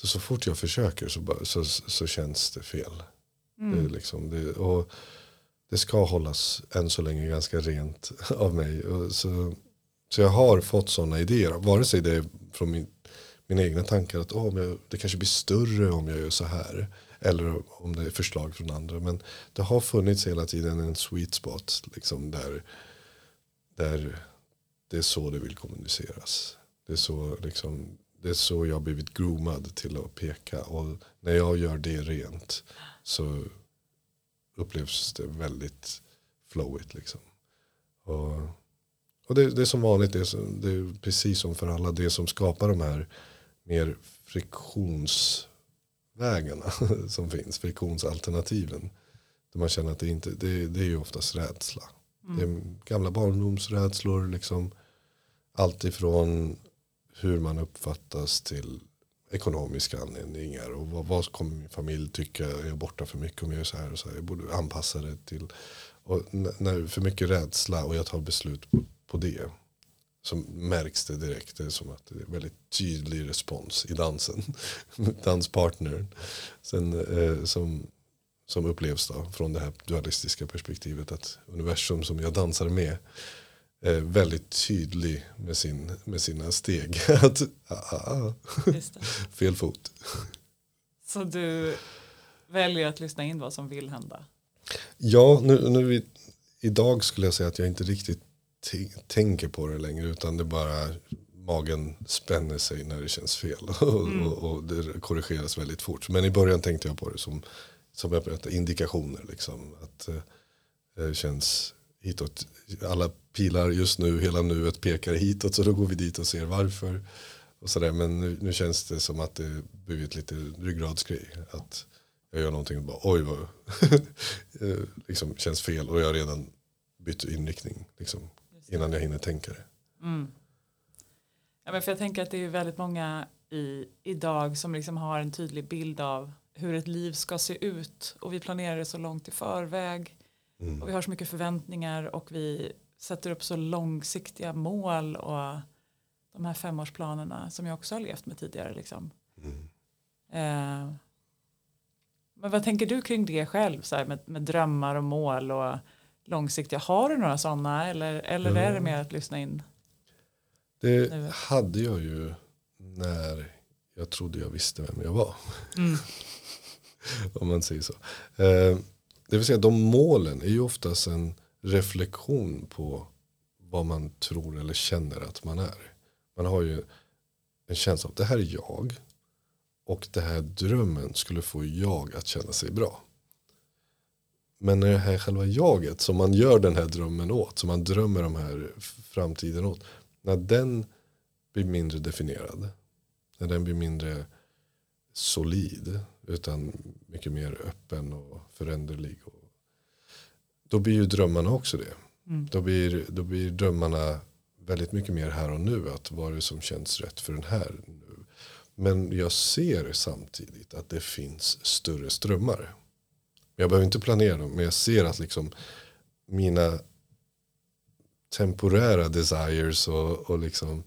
Så, så fort jag försöker så, bara, så, så känns det fel. Det, är liksom, det, och det ska hållas än så länge ganska rent av mig. Och så, så jag har fått sådana idéer. Vare sig det är från min, mina egna tankar att oh, jag, det kanske blir större om jag gör så här. Eller om det är förslag från andra. Men det har funnits hela tiden en sweet spot. Liksom där, där det är så det vill kommuniceras. Det är så, liksom, det är så jag har blivit groomad till att peka. Och när jag gör det rent så upplevs det väldigt flowigt. Liksom. Och, och det, det är som vanligt, det är, som, det är precis som för alla, det som skapar de här mer friktions friktionsvägarna som finns, friktionsalternativen. Där man känner att det inte, det, det är ju oftast rädsla. Mm. Det är gamla barndomsrädslor, liksom. Allt ifrån hur man uppfattas till ekonomiska anledningar. Och vad, vad kommer min familj tycka? Är jag borta för mycket om jag gör så här och så här? Jag borde anpassa det till. Och när för mycket rädsla och jag tar beslut på, på det. Så märks det direkt. Det är som att det är väldigt tydlig respons i dansen. Danspartnern. Sen, eh, som, som upplevs då från det här dualistiska perspektivet. Att universum som jag dansar med eh, väldigt tydlig med, sin, med sina steg. att, ah, ah, ah. fel fot.
Så du väljer att lyssna in vad som vill hända?
Ja, nu, nu idag skulle jag säga att jag inte riktigt tänker på det längre utan det bara magen spänner sig när det känns fel och, mm. och, och, det korrigeras väldigt fort. Men i början tänkte jag på det som, som jag berättade, indikationer. Liksom, att eh, det känns hitåt. Alla pilar just nu, hela nuet pekar hitåt så då går vi dit och ser varför. Och sådär. Men nu, nu känns det som att det blivit lite ryggradsgrej. Att jag gör någonting och bara oj vad eh, liksom känns fel och jag har redan bytt inriktning liksom, innan jag hinner tänka det. Mm.
Ja, men för jag tänker att det är väldigt många i, idag som liksom har en tydlig bild av hur ett liv ska se ut och vi planerar det så långt i förväg Mm. Och vi har så mycket förväntningar och vi sätter upp så långsiktiga mål och de här femårsplanerna som jag också har levt med tidigare. Liksom. Mm. Eh, men vad tänker du kring det själv så här, med, med drömmar och mål och långsiktiga? Har du några sådana eller, eller mm. är det mer att lyssna in?
Det nu? hade jag ju när jag trodde jag visste vem jag var. Mm. Om man säger så. Eh, det vill säga de målen är ju oftast en reflektion på vad man tror eller känner att man är. Man har ju en känsla av det här är jag. Och det här drömmen skulle få jag att känna sig bra. Men när det här själva jaget som man gör den här drömmen åt, som man drömmer de här framtiden åt. När den blir mindre definierad, när den blir mindre solid, utan mycket mer öppen och föränderlig. Då blir ju drömmarna också det. Mm. Då, blir, då blir drömmarna väldigt mycket mer här och nu. Att vad är det som känns rätt för den här nu. Men jag ser samtidigt att det finns större strömmar. Jag behöver inte planera dem. Men jag ser att liksom mina temporära desires och, och liksom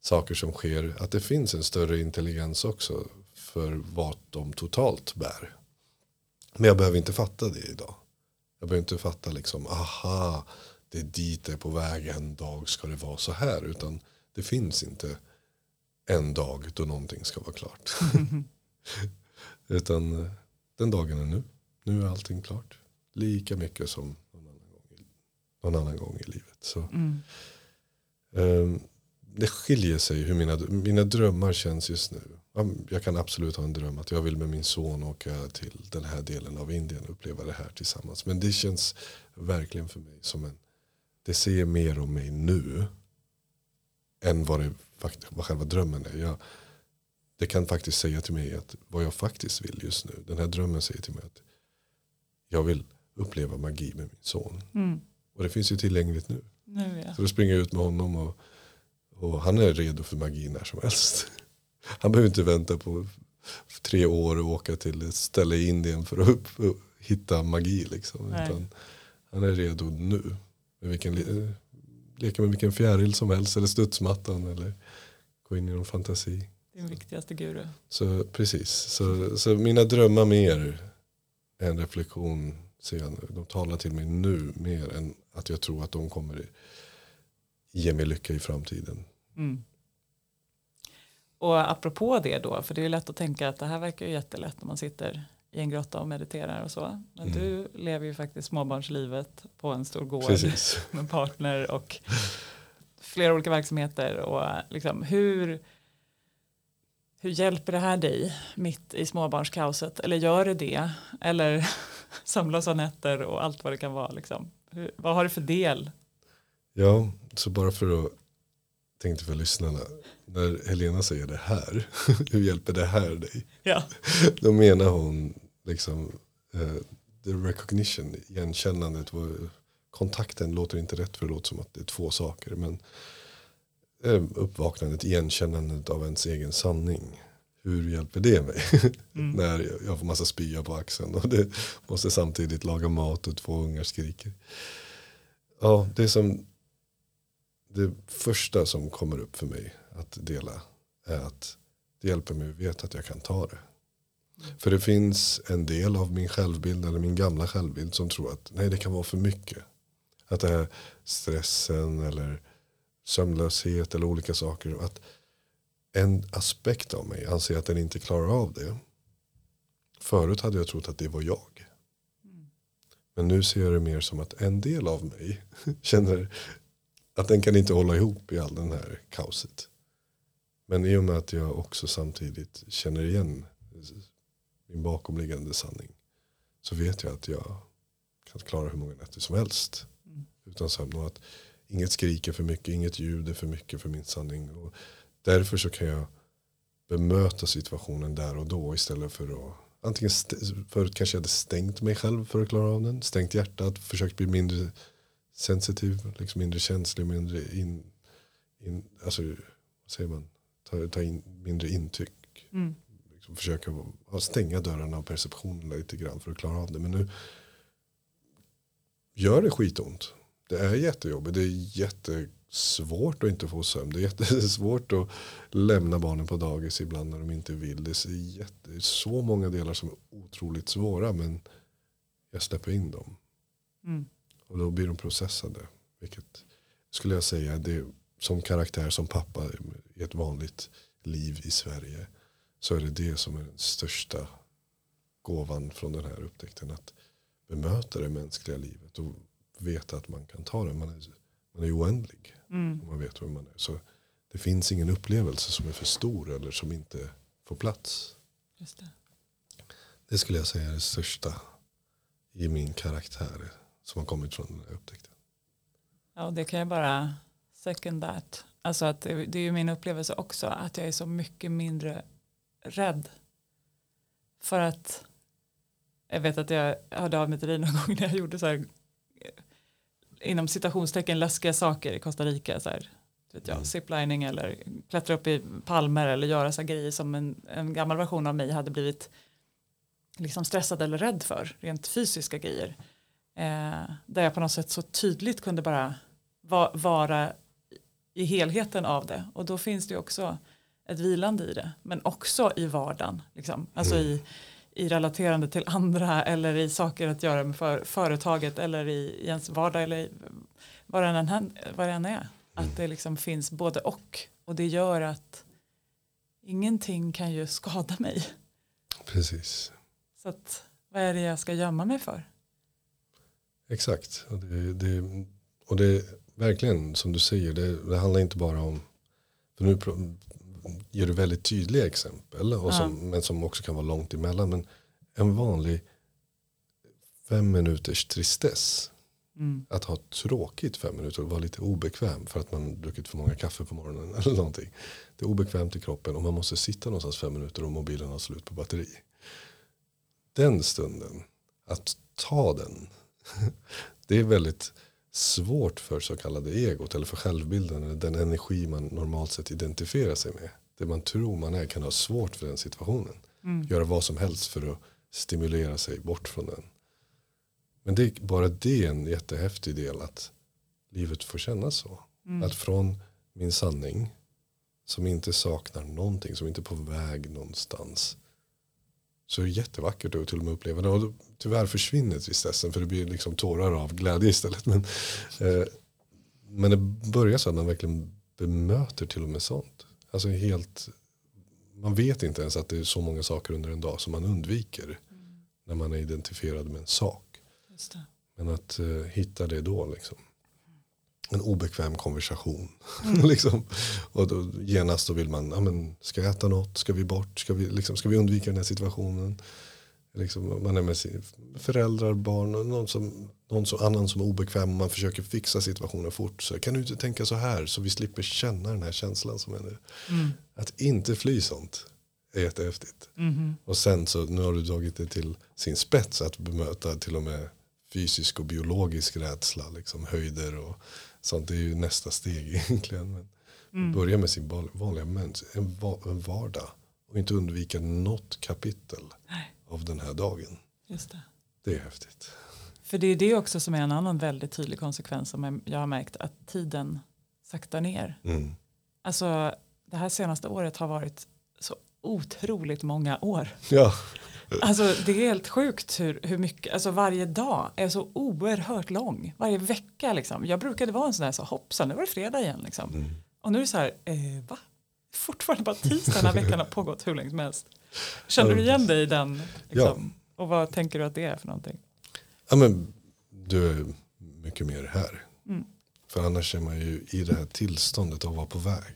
saker som sker. Att det finns en större intelligens också för vad de totalt bär. Men jag behöver inte fatta det idag. Jag behöver inte fatta liksom, aha, det är dit det är på väg, en dag ska det vara så här. Utan det finns inte en dag då någonting ska vara klart. utan den dagen är nu. Nu är allting klart. Lika mycket som någon annan gång i, någon annan gång i livet. Så, mm. um, det skiljer sig hur mina, mina drömmar känns just nu. Jag kan absolut ha en dröm att jag vill med min son åka till den här delen av Indien och uppleva det här tillsammans. Men det känns verkligen för mig som en, det säger mer om mig nu än vad, det, vad själva drömmen är. Jag, det kan faktiskt säga till mig att vad jag faktiskt vill just nu. Den här drömmen säger till mig att jag vill uppleva magi med min son. Mm. Och det finns ju tillgängligt nu. nu ja. Så då springer jag ut med honom och, och han är redo för magi när som helst. Han behöver inte vänta på tre år och åka till ett ställe i Indien för att upp, upp, hitta magi. Liksom. Han är redo nu. Med vilken, leka med vilken fjäril som helst eller studsmattan eller gå in i någon fantasi.
Din viktigaste guru.
Så precis, så, så mina drömmar med er en reflektion nu. De talar till mig nu mer än att jag tror att de kommer ge mig lycka i framtiden.
Mm. Och apropå det då, för det är lätt att tänka att det här verkar ju jättelätt när man sitter i en grotta och mediterar och så. Men
Mm.
du lever ju faktiskt småbarnslivet på en stor gård
Precis.
med partner och flera olika verksamheter. Och liksom, hur, hur hjälper det här dig mitt i småbarnskaoset? Eller gör det det? Eller sömnlösa nätter och allt vad det kan vara. Liksom. Hur, vad har du för del?
Ja, så bara för att tänkte för lyssnarna. När Helena säger det här, hur hjälper det här dig?
Ja.
Då menar hon liksom eh, the recognition, igenkännandet. Kontakten låter inte rätt för det låter som att det är två saker. Men uppvaknandet, igenkännandet av ens egen sanning. Hur hjälper det mig?
Mm.
När jag- får massa spya på axeln och det måste samtidigt laga mat och två ungar skriker. Ja, det är som det första som kommer upp för mig att dela är att det hjälper mig att veta att jag kan ta det. För det finns en del av min självbild eller min gamla självbild som tror att nej det kan vara för mycket. Att det är stressen eller sömnlöshet eller olika saker. Att en aspekt av mig anser att den inte klarar av det. Förut hade jag trott att det var jag. Men nu ser jag det mer som att en del av mig känner att den kan inte hålla ihop i all den här kaoset. Men i och med att jag också samtidigt känner igen min bakomliggande sanning. Så vet jag att jag kan klara hur många nätter som helst.
Mm.
Utan sömn. Att inget skriker för mycket, inget ljud är för mycket för min sanning. Och därför så kan jag bemöta situationen där och då istället för att Antingen förut kanske jag hade stängt mig själv för att klara av den. Stängt hjärtat, försökt bli mindre sensitiv, liksom mindre känslig, mindre in, in alltså, vad säger man, ta, ta in mindre intryck.
Mm.
Liksom försöka ja, stänga dörrarna och perceptionen lite grann för att klara av det. Men nu gör det skitont. Det är jättejobbigt, det är jättesvårt att inte få sömn. Det är jättesvårt att lämna barnen på dagis ibland när de inte vill. Det är, jätte, så många delar som är otroligt svåra men jag släpper in dem.
Mm.
Och då blir de processade. Vilket skulle jag säga det som karaktär som pappa i ett vanligt liv i Sverige. Så är det det som är den största gåvan från den här upptäckten. Att bemöta det mänskliga livet och veta att man kan ta det. Man är, man är oändlig
Mm.
om man vet vem man är. Så det finns ingen upplevelse som är för stor eller som inte får plats.
Just det.
Det skulle jag säga är det största i min karaktär som har kommit från den här upptäckten.
Ja, det kan jag bara second that. Alltså att det, är ju min upplevelse också att jag är så mycket mindre rädd. För att jag vet att jag hörde av mig till dig någon gång när jag gjorde så här inom citationstecken läskiga saker i Costa Rica så här, vet jag,
Mm.
ziplining eller klättra upp i palmer eller göra så grejer som en, en gammal version av mig hade blivit liksom stressad eller rädd för, rent fysiska grejer. Eh, där jag på något sätt så tydligt kunde bara va, vara i helheten av det. Och då finns det också ett vilande i det. Men också i vardagen. Liksom. Alltså
Mm.
i, i relaterande till andra eller i saker att göra med för, företaget eller i, i ens vardag eller vad det än, vad det än är. Att det liksom finns både och. Och det gör att ingenting kan ju skada mig.
Precis.
Så att, vad är det jag ska gömma mig för?
Exakt. Och det, det, och det är verkligen som du säger. Det, det handlar inte bara om. För nu ger du väldigt tydliga exempel. Och som, Men som också kan vara långt emellan. Men en vanlig fem minuters tristess.
Mm.
Att ha tråkigt fem minuter och vara lite obekväm för att man druckit för många kaffe på morgonen eller någonting. Det är obekvämt i kroppen och man måste sitta någonstans fem minuter och mobilen har slut på batteri. Den stunden, att ta den, det är väldigt svårt för så kallade egot eller för självbilden eller den energi man normalt sett identifierar sig med. Det man tror man är kan ha svårt för den situationen.
Mm.
Göra vad som helst för att stimulera sig bort från den. Men det är bara det är en jättehäftig del att livet får kännas så.
Mm.
Att från min sanning som inte saknar någonting, som inte är på väg någonstans. Så är det jättevackert att till och med uppleva det. Och tyvärr försvinner tristessen för det blir liksom tårar av glädje istället. Men, eh, men det börjar så att man verkligen bemöter till och med sånt. Alltså helt, man vet inte ens att det är så många saker under en dag som man undviker. Mm. När man är identifierad med en sak. Men att eh, hitta det då liksom en obekväm konversation. Mm. liksom. Och då genast då vill man, ja, men, ska jag äta något? Ska vi bort? Ska vi, liksom, ska vi undvika den här situationen? Liksom, man är med sina föräldrar, barn någon, som, någon som, annan som är obekväm. Och man försöker fixa situationen fort. Så kan du inte tänka så här? Så vi slipper känna den här känslan som är nu. Mm. Att inte fly sånt är jättehäftigt. Mm. Och sen så nu har du dragit det till sin spets att bemöta till och med fysisk och biologisk rädsla. Liksom höjder och Sånt är ju nästa steg egentligen. Men mm. Börja med sin vanliga mens, en, en vardag. Och inte undvika något kapitel Nej. av den här dagen.
Just det.
det är häftigt.
För det är det också som är en annan väldigt tydlig konsekvens som jag har märkt att tiden saktar ner. Mm. Alltså det här senaste året har varit så otroligt många år.
Ja.
Alltså det är helt sjukt hur, hur mycket, alltså varje dag är så oerhört lång. Varje vecka liksom. Jag brukade vara en sån där så hoppsan, nu var det fredag igen liksom. Mm. Och nu är det så här, eh, va? Fortfarande bara tisdag, den här veckan har pågått hur länge som helst. Känner du igen dig i den? Liksom? Ja. Och vad tänker du att det är för någonting?
Ja men du är mycket mer här. Mm. För annars är man ju i det här tillståndet av att vara på väg.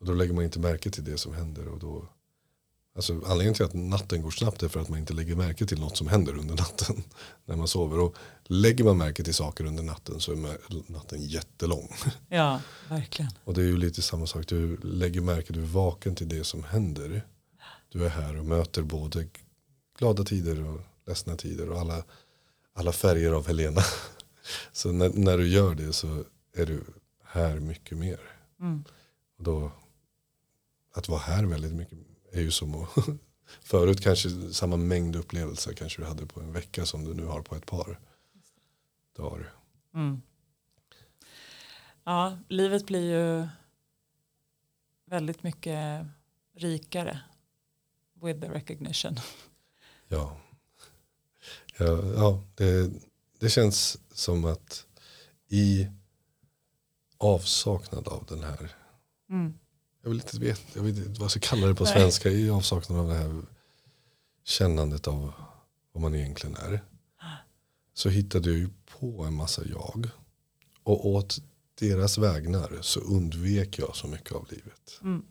Och då lägger man inte märke till det som händer och då Alltså, anledningen till att natten går snabbt är för att man inte lägger märke till något som händer under natten. När man sover. Och lägger man märke till saker under natten så är natten jättelång.
Ja, verkligen.
Och det är ju lite samma sak. Du lägger märke, du är vaken till det som händer. Du är här och möter både glada tider och ledsna tider och alla, alla färger av Helena. Så när, när du gör det så är du här mycket mer. Mm. Och då, att vara här väldigt mycket är ju som att förut kanske samma mängd upplevelser kanske du hade på en vecka som du nu har på ett par dagar. Mm.
Ja, livet blir ju väldigt mycket rikare with the recognition.
Ja, ja, ja det, det känns som att i avsaknad av den här mm jag vill inte veta jag vet inte vad jag ska kalla det på Nej. svenska i avsaknad av det här kännandet av vad man egentligen är. Så hittade jag ju på en massa jag. Och åt deras vägnar så undvek jag så mycket av livet. Mm.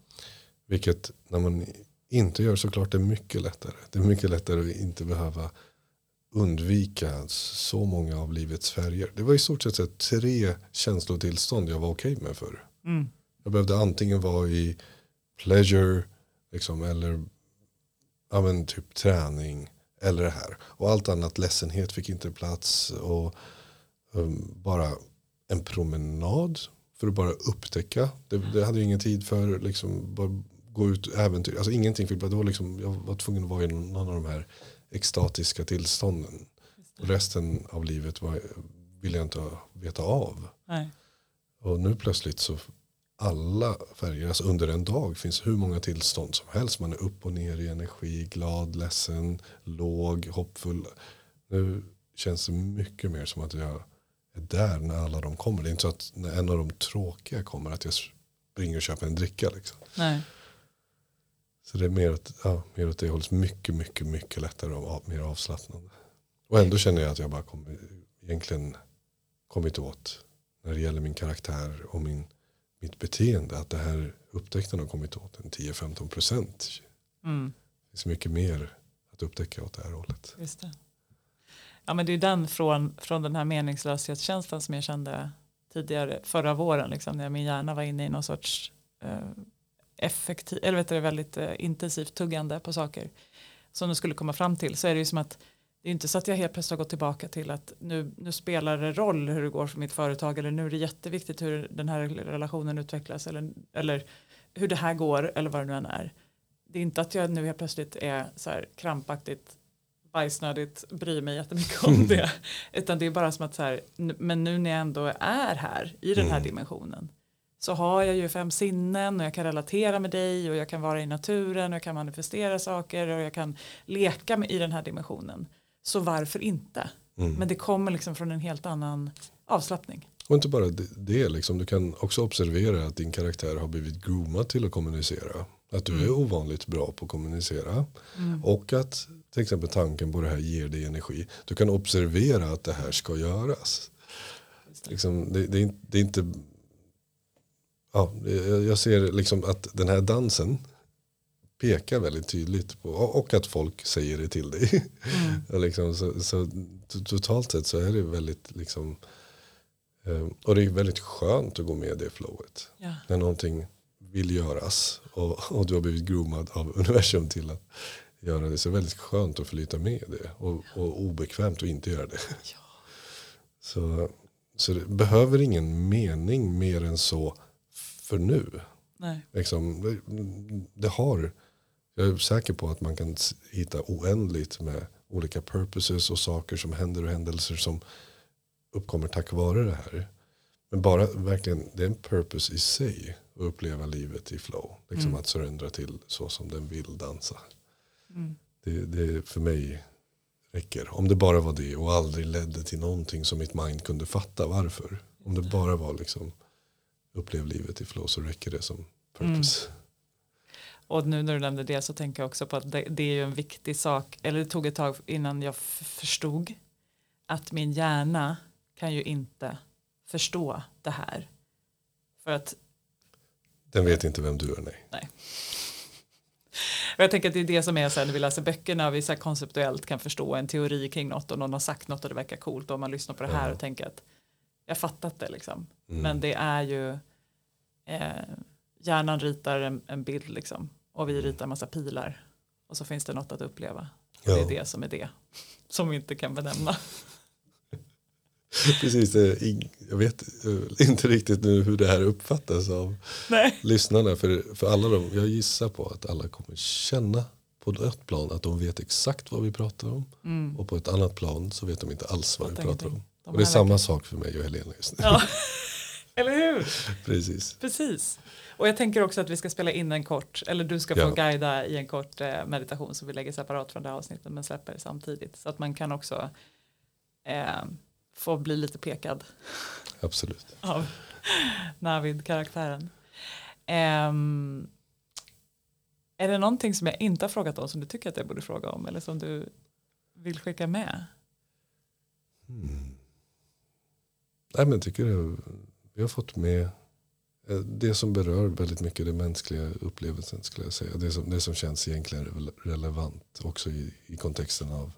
Vilket när man inte gör såklart är mycket lättare. Det är mycket lättare att inte behöva undvika så många av livets färger. Det var i stort sett tre känslotillstånd jag var okej okay med förr. Mm. Jag behövde antingen vara i pleasure liksom, eller ja, men, typ träning eller det här. Och allt annat, ledsenhet fick inte plats. Och um, bara en promenad för att bara upptäcka. Det, det hade jag ingen tid för. Liksom, bara gå ut äventyr. Alltså ingenting fick plats. liksom, jag var tvungen att vara i någon av de här extatiska tillstånden. Och resten av livet var, ville jag inte veta av.
Nej.
Och nu plötsligt så alla färger, alltså under en dag finns hur många tillstånd som helst. Man är upp och ner i energi, glad, ledsen, låg, hoppfull. Nu känns det mycket mer som att jag är där när alla de kommer. Det är inte så att när en av de tråkiga kommer att jag springer och köper en dricka. Liksom.
Nej.
Så det är mer åt, ja, mer åt det hållet. Mycket, mycket, mycket lättare och mer avslappnande. Och ändå känner jag att jag bara kommer, egentligen kommit åt när det gäller min karaktär och min mitt beteende. Att det här upptäckten har kommit åt en 10-15 procent. Mm. Det finns mycket mer att upptäcka åt det här hållet.
Just det. Ja, men det är den från, från den här meningslöshetskänslan som jag kände tidigare förra våren. Liksom, när min hjärna var inne i någon sorts eh, effektiv, eller vet du, väldigt eh, intensivt tuggande på saker som du skulle komma fram till så är det ju som att det är inte så att jag helt plötsligt har gått tillbaka till att nu, nu spelar det roll hur det går för mitt företag eller nu är det jätteviktigt hur den här relationen utvecklas eller, eller hur det här går eller vad det nu än är. Det är inte att jag nu helt plötsligt är så här krampaktigt bajsnödigt bryr mig jättemycket om det utan det är bara som att så här men nu när jag ändå är här i den här mm. dimensionen så har jag ju fem sinnen och jag kan relatera med dig och jag kan vara i naturen och jag kan manifestera saker och jag kan leka med, i den här dimensionen. Så varför inte?
Mm.
Men det kommer liksom från en helt annan avslappning.
Och inte bara det, det liksom, du kan också observera att din karaktär har blivit groomad till att kommunicera. Att du är ovanligt bra på att kommunicera. Och att till exempel tanken på det här ger dig energi. Du kan observera att det här ska göras. Liksom, det, det, är, det är inte... Ja, det- jag ser liksom att den här dansen pekar väldigt tydligt på och att folk säger det till dig. Och liksom, så, så to- totalt sett så är det väldigt liksom eh, och det är väldigt skönt att gå med i det flowet.
Ja.
När någonting vill göras och, och du har blivit groomad av universum till att göra det. Så är det väldigt skönt att flyta med det. Och, och obekvämt att inte göra det. Så, så det behöver ingen mening mer än så för nu.
Nej.
Liksom, det har, jag är säker på att man kan hitta oändligt med olika purposes och saker som händer och händelser som uppkommer tack vare det här. Men bara verkligen, det är en purpose i sig att uppleva livet i flow. Liksom att surrendra till så som den vill dansa. Det, det för mig räcker. Om det bara var det och aldrig ledde till någonting som mitt mind kunde fatta varför. Om det bara var liksom upplev livet i flow så räcker det som purpose.
Och nu när du nämnde det så tänker jag också på att det, det är ju en viktig sak, eller det tog ett tag innan jag förstod att min hjärna kan ju inte förstå det här. För att
Den vet inte vem du är, nej.
och jag tänker att det är det som är så här, när vi läser böckerna och vi så konceptuellt kan förstå en teori kring något och någon har sagt något och det verkar coolt och man lyssnar på det här
Ja.
och tänker att jag fattat det liksom.
Mm.
Men det är ju eh, hjärnan ritar en, en bild liksom och vi ritar en massa pilar och så finns det något att uppleva. Och Det
Ja.
är det som är det som vi inte kan benämna.
Precis, jag vet eh, inte riktigt nu hur det här uppfattas av
Nej.
lyssnarna. För, för alla de, jag gissar på att alla kommer känna på ett plan att de vet exakt vad vi pratar om. Och på ett annat plan så vet de inte alls vad vi
Fattar
pratar om.
De
Och det är samma sak för mig och Helena just nu.
Ja. Eller hur?
Precis.
Precis. Och jag tänker också att vi ska spela in en kort, eller du ska få
Ja.
guida i en kort eh, meditation som vi lägger separat från det här avsnittet men släpper samtidigt. Så att man kan också eh, få bli lite pekad
Absolut.
av Navid-karaktären. Ehm, är det någonting som jag inte har frågat om som du tycker att jag borde fråga om eller som du vill skicka med?
Mm. Nej, men jag tycker vi har fått med eh, det som berör väldigt mycket den mänskliga upplevelsen skulle jag säga. Det som, det som känns egentligen rele- relevant också i, i kontexten av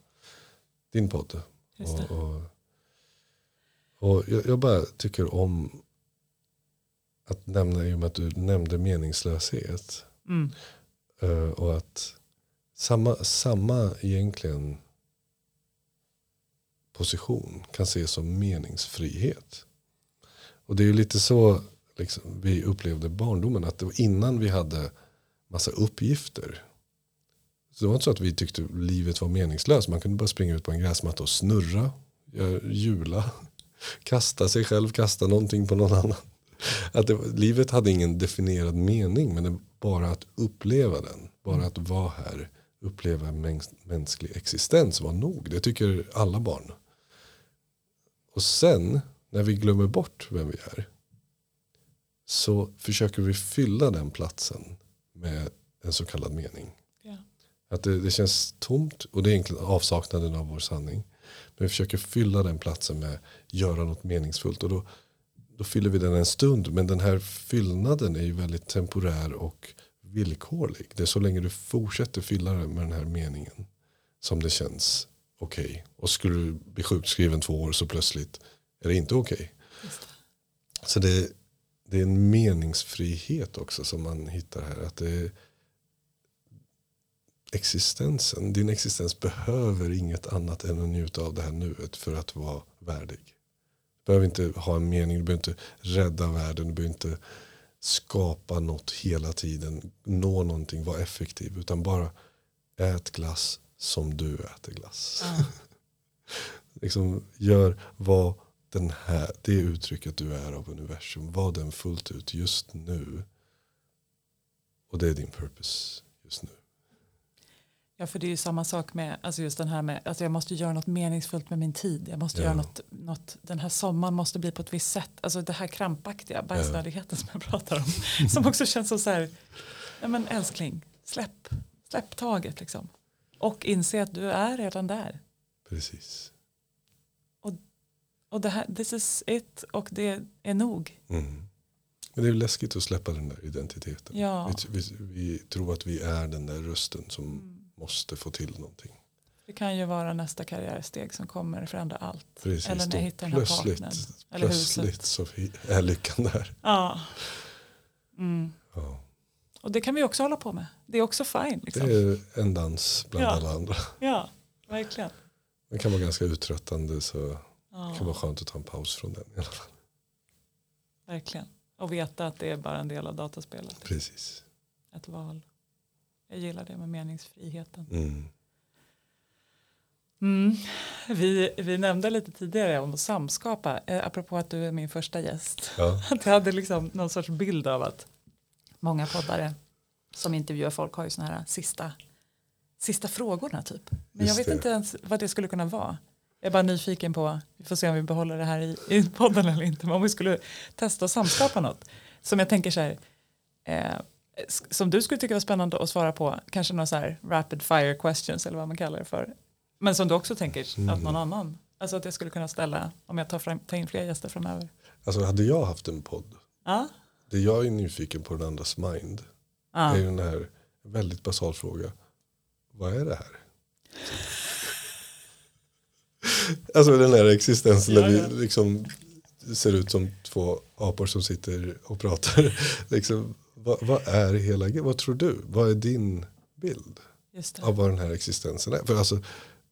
din podd.
Det.
Och, och, och jag, jag bara tycker om att nämna, i och med att du nämnde meningslöshet.
Mm.
eh, och att samma, samma egentligen position kan ses som meningsfrihet. Och det är ju lite så liksom, vi upplevde barndomen. Att det var innan vi hade massa uppgifter. Så det var inte så att vi tyckte livet var meningslöst. Man kunde bara springa ut på en gräsmatta och snurra, hjula, kasta sig själv, kasta någonting på någon annan. Att det, livet hade ingen definierad mening men det, bara att uppleva den. Bara att vara här, uppleva mäns- mänsklig existens var nog. Det tycker alla barn. Och sen när vi glömmer bort vem vi är så försöker vi fylla den platsen med en så kallad mening.
Ja.
Att det, det känns tomt och det är egentligen avsaknaden av vår sanning. Men vi försöker fylla den platsen med göra något meningsfullt. Och då, då fyller vi den en stund. Men den här fyllnaden är ju väldigt temporär och villkorlig. Det är så länge du fortsätter fylla den med den här meningen som det känns okej. Och skulle du bli sjukskriven två år så plötsligt är det inte okej. Så det, det är en meningsfrihet också som man hittar här. Att det existensen, din existens behöver inget annat än att njuta av det här nuet för att vara värdig. Du behöver inte ha en mening, du behöver inte rädda världen, du behöver inte skapa något hela tiden, nå någonting, vara effektiv. Utan bara ät glass som du äter glass.
Ja.
liksom gör vad den här, det uttrycket du är av universum, var den fullt ut just nu. Och det är din purpose just nu.
Ja, för det är ju samma sak med, alltså just den här med, alltså jag måste göra något meningsfullt med min tid. Jag måste
Ja.
göra något, något, den här sommaren måste bli på ett visst sätt. Alltså det här krampaktiga, bajsnödigheten som jag pratar om. som också känns som så här, ja men älskling, släpp, släpp taget liksom. Och inse att du är redan där.
Precis.
Och det här, this is it och det är nog.
Mm. Men det är läskigt att släppa den där identiteten.
Ja.
Vi, vi, vi tror att vi är den där rösten som
Mm.
måste få till någonting.
Det kan ju vara nästa karriärsteg som kommer förändra allt.
Precis,
Eller när jag hittar den här
plötsligt,
partnern. Eller
plötsligt
huset.
så är lyckan där.
Ja. Mm.
Ja.
Och det kan vi också hålla på med. Det är också fine.
Det
Liksom.
är en dans bland
Ja.
alla andra.
Ja, verkligen.
Det kan vara ganska uttröttande så det kan vara skönt att ta en paus från den. i alla fall.
verkligen. Och veta att det är bara en del av dataspelet.
Precis.
Ett val. Jag gillar det med meningsfriheten.
Mm.
Mm. Vi, vi nämnde lite tidigare om att samskapa. Eh, apropå att du är min första gäst.
Ja.
Att jag hade liksom någon sorts bild av att många poddare som intervjuar folk har ju såna här sista, sista frågorna typ. Men jag
Just
vet
det.
inte ens vad det skulle kunna vara. Jag är bara nyfiken på, vi får se om vi behåller det här i, i podden eller inte, men om vi skulle testa att samskapa något. Som jag tänker så här, eh, som du skulle tycka var spännande att svara på, kanske några så här rapid fire questions eller vad man kallar det för. Men som du också tänker att någon annan, alltså att jag skulle kunna ställa om jag tar, fram, tar in fler gäster framöver.
Alltså hade jag haft en podd.
Ja,
Det jag är nyfiken på den andras mind.
ja.
är ju den här väldigt basal fråga. Vad är det här? Alltså den här existensen
Ja,
där
ja.
vi liksom ser ut som två apor som sitter och pratar. liksom, vad, vad är hela? Vad tror du? Vad är din bild av vad den här existensen är? För alltså,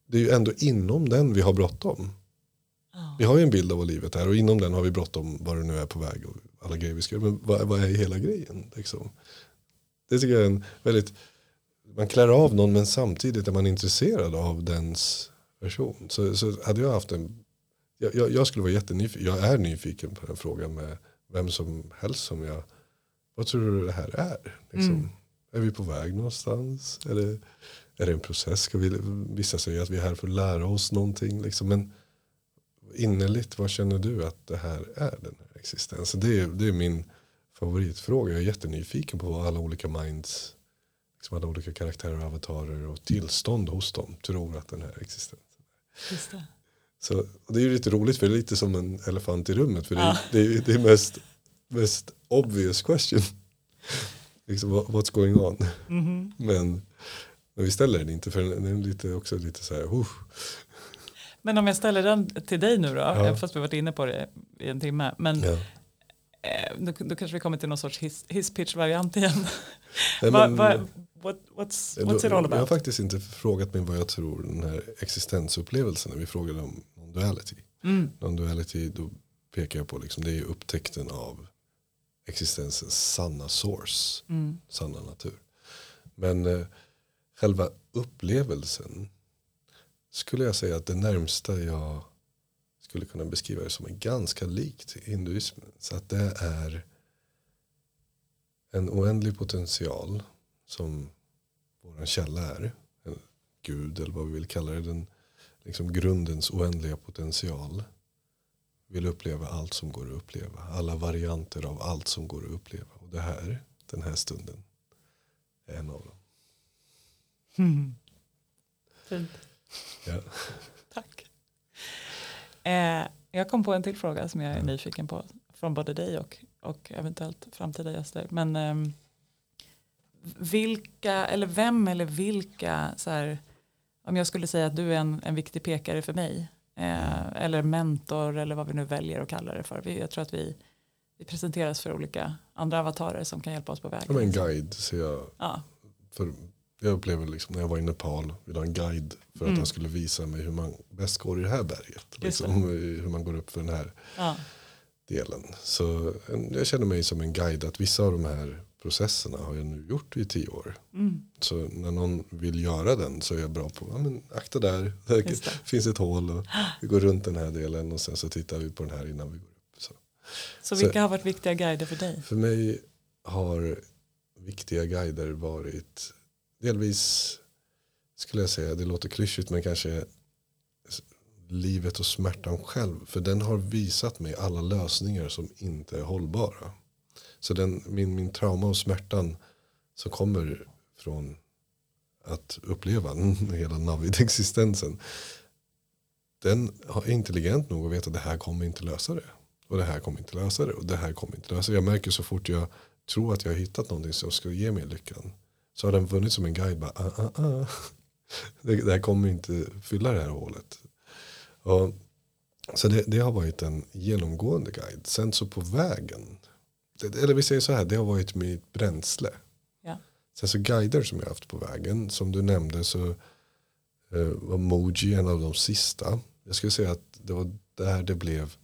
det är ju ändå inom den vi har bråttom.
Ja.
Vi har ju en bild av vad livet är och inom den har vi bråttom vad det nu är på väg och alla grejer vi ska göra. Men vad, vad är hela grejen? Liksom? Det tycker jag är en väldigt, man klär av någon men samtidigt är man intresserad av dens version. Så, så hade jag haft en, jag, jag, jag skulle vara jättenyfiken, jag är nyfiken på den frågan med vem som helst som jag, vad tror du det här är? Liksom,
Mm.
Är vi på väg någonstans? Är det, är det en process? Ska vi, vissa säger att vi är här för att lära oss någonting. Liksom. Men innerligt, vad känner du att det här är den här existensen? Det är, det är min favoritfråga. Jag är jättenyfiken på vad alla olika minds, liksom alla olika karaktärer och avatarer och tillstånd hos dem tror att den här existensen
Just det.
så det är ju lite roligt för det är lite som en elefant i rummet. För det, är,
Ja.
det, är, det är mest, mest obvious question. liksom, what- what's going on?
Mhm.
Men, men vi ställer den inte för den är lite, också lite så här, uh,
Men om jag ställer den till dig nu då,
Ja.
fast vi varit inne på det i en timme, men
ja.
Eh, då, då kanske vi kommer till någon sorts hiss, hisspitch-variant igen.
Nej,
Va,
men-
va, what, what's,
Ja,
what's it all
Jag har
about?
faktiskt inte frågat mig vad jag tror den här existensupplevelsen är. Vi frågade om non-duality.
Mm.
Non-duality, då pekar jag på liksom, det är upptäckten av existensens sanna source,
Mm.
sanna natur. Men eh, själva upplevelsen skulle jag säga att det närmsta jag skulle kunna beskriva det som är ganska likt hinduismen. Så att det är en oändlig potential som vår källa är. En gud eller vad vi vill kalla det. Den, liksom grundens oändliga potential. Vill uppleva allt som går att uppleva. Alla varianter av allt som går att uppleva. Och det här, den här stunden, är en av dem.
Mm. Fint.
Ja.
Eh, jag kom på en till fråga som jag är nyfiken på från både dig och, och eventuellt framtida gäster. Men ehm, vilka eller vem eller vilka så här, om jag skulle säga att du är en, en viktig pekare för mig eh, eller mentor eller vad vi nu väljer att kalla det för. Vi, jag tror att vi, vi presenteras för olika andra avatarer som kan hjälpa oss på vägen.
Som en guide ser jag.
Ja,
För jag upplever liksom när jag var i Nepal. Ville ha en guide för att
Mm.
han skulle visa mig hur man bäst går i det här berget. Liksom, hur man går upp för den här
ja,
delen. Så jag känner mig som en guide. Att vissa av de här processerna har jag nu gjort i tio år.
Mm.
Så när någon vill göra den så är jag bra på, ja men akta där,
det.
finns ett hål och vi går runt den här delen och sen så tittar vi på den här innan vi går upp. Så.
Så
Så-
vilka har varit viktiga guider för dig?
För mig har viktiga guider varit delvis, skulle jag säga, det låter klyschigt men kanske livet och smärtan själv. För den har visat mig alla lösningar som inte är hållbara. Så den, min, min trauma och smärtan som kommer från att uppleva hela Navid-existensen. Den är intelligent nog att veta att det här kommer inte lösa det. Och det här kommer inte lösa det. Och det här kommer inte lösa det. Jag märker så fort jag tror att jag har hittat någonting som ska ge mig lyckan. Så har den vunnit som en guide. Bara, ah, ah, ah. Det, det här kommer inte fylla det här hålet. Och, så det, det har varit en genomgående guide. Sen så på vägen. Det, eller vi säger så här. Det har varit mitt bränsle.
Ja.
Sen så guider som jag haft på vägen. Som du nämnde så eh, var Moji en av de sista. Jag skulle säga att det var där det blev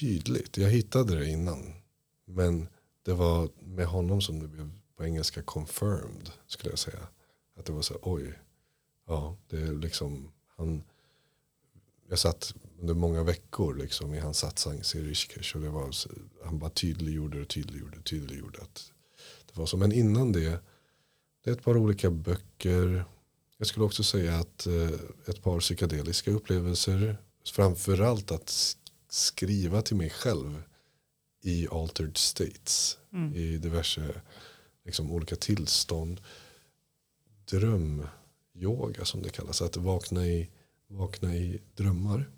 tydligt. Jag hittade det innan. Men det var med honom som det blev på engelska confirmed. Skulle jag säga. Att det var så oj. Ja, det är liksom. Han, jag satt under många veckor liksom i hans satsang i Rishikesh. Och det var, han bara tydliggjorde och tydliggjorde och tydliggjorde. Att det var så. Men innan det. Det är ett par olika böcker. Jag skulle också säga att eh, ett par psykedeliska upplevelser. Framförallt att sk- skriva till mig själv i altered states.
Mm.
I diverse liksom, olika tillstånd. Drömyoga som det kallas. Att vakna i, vakna i drömmar.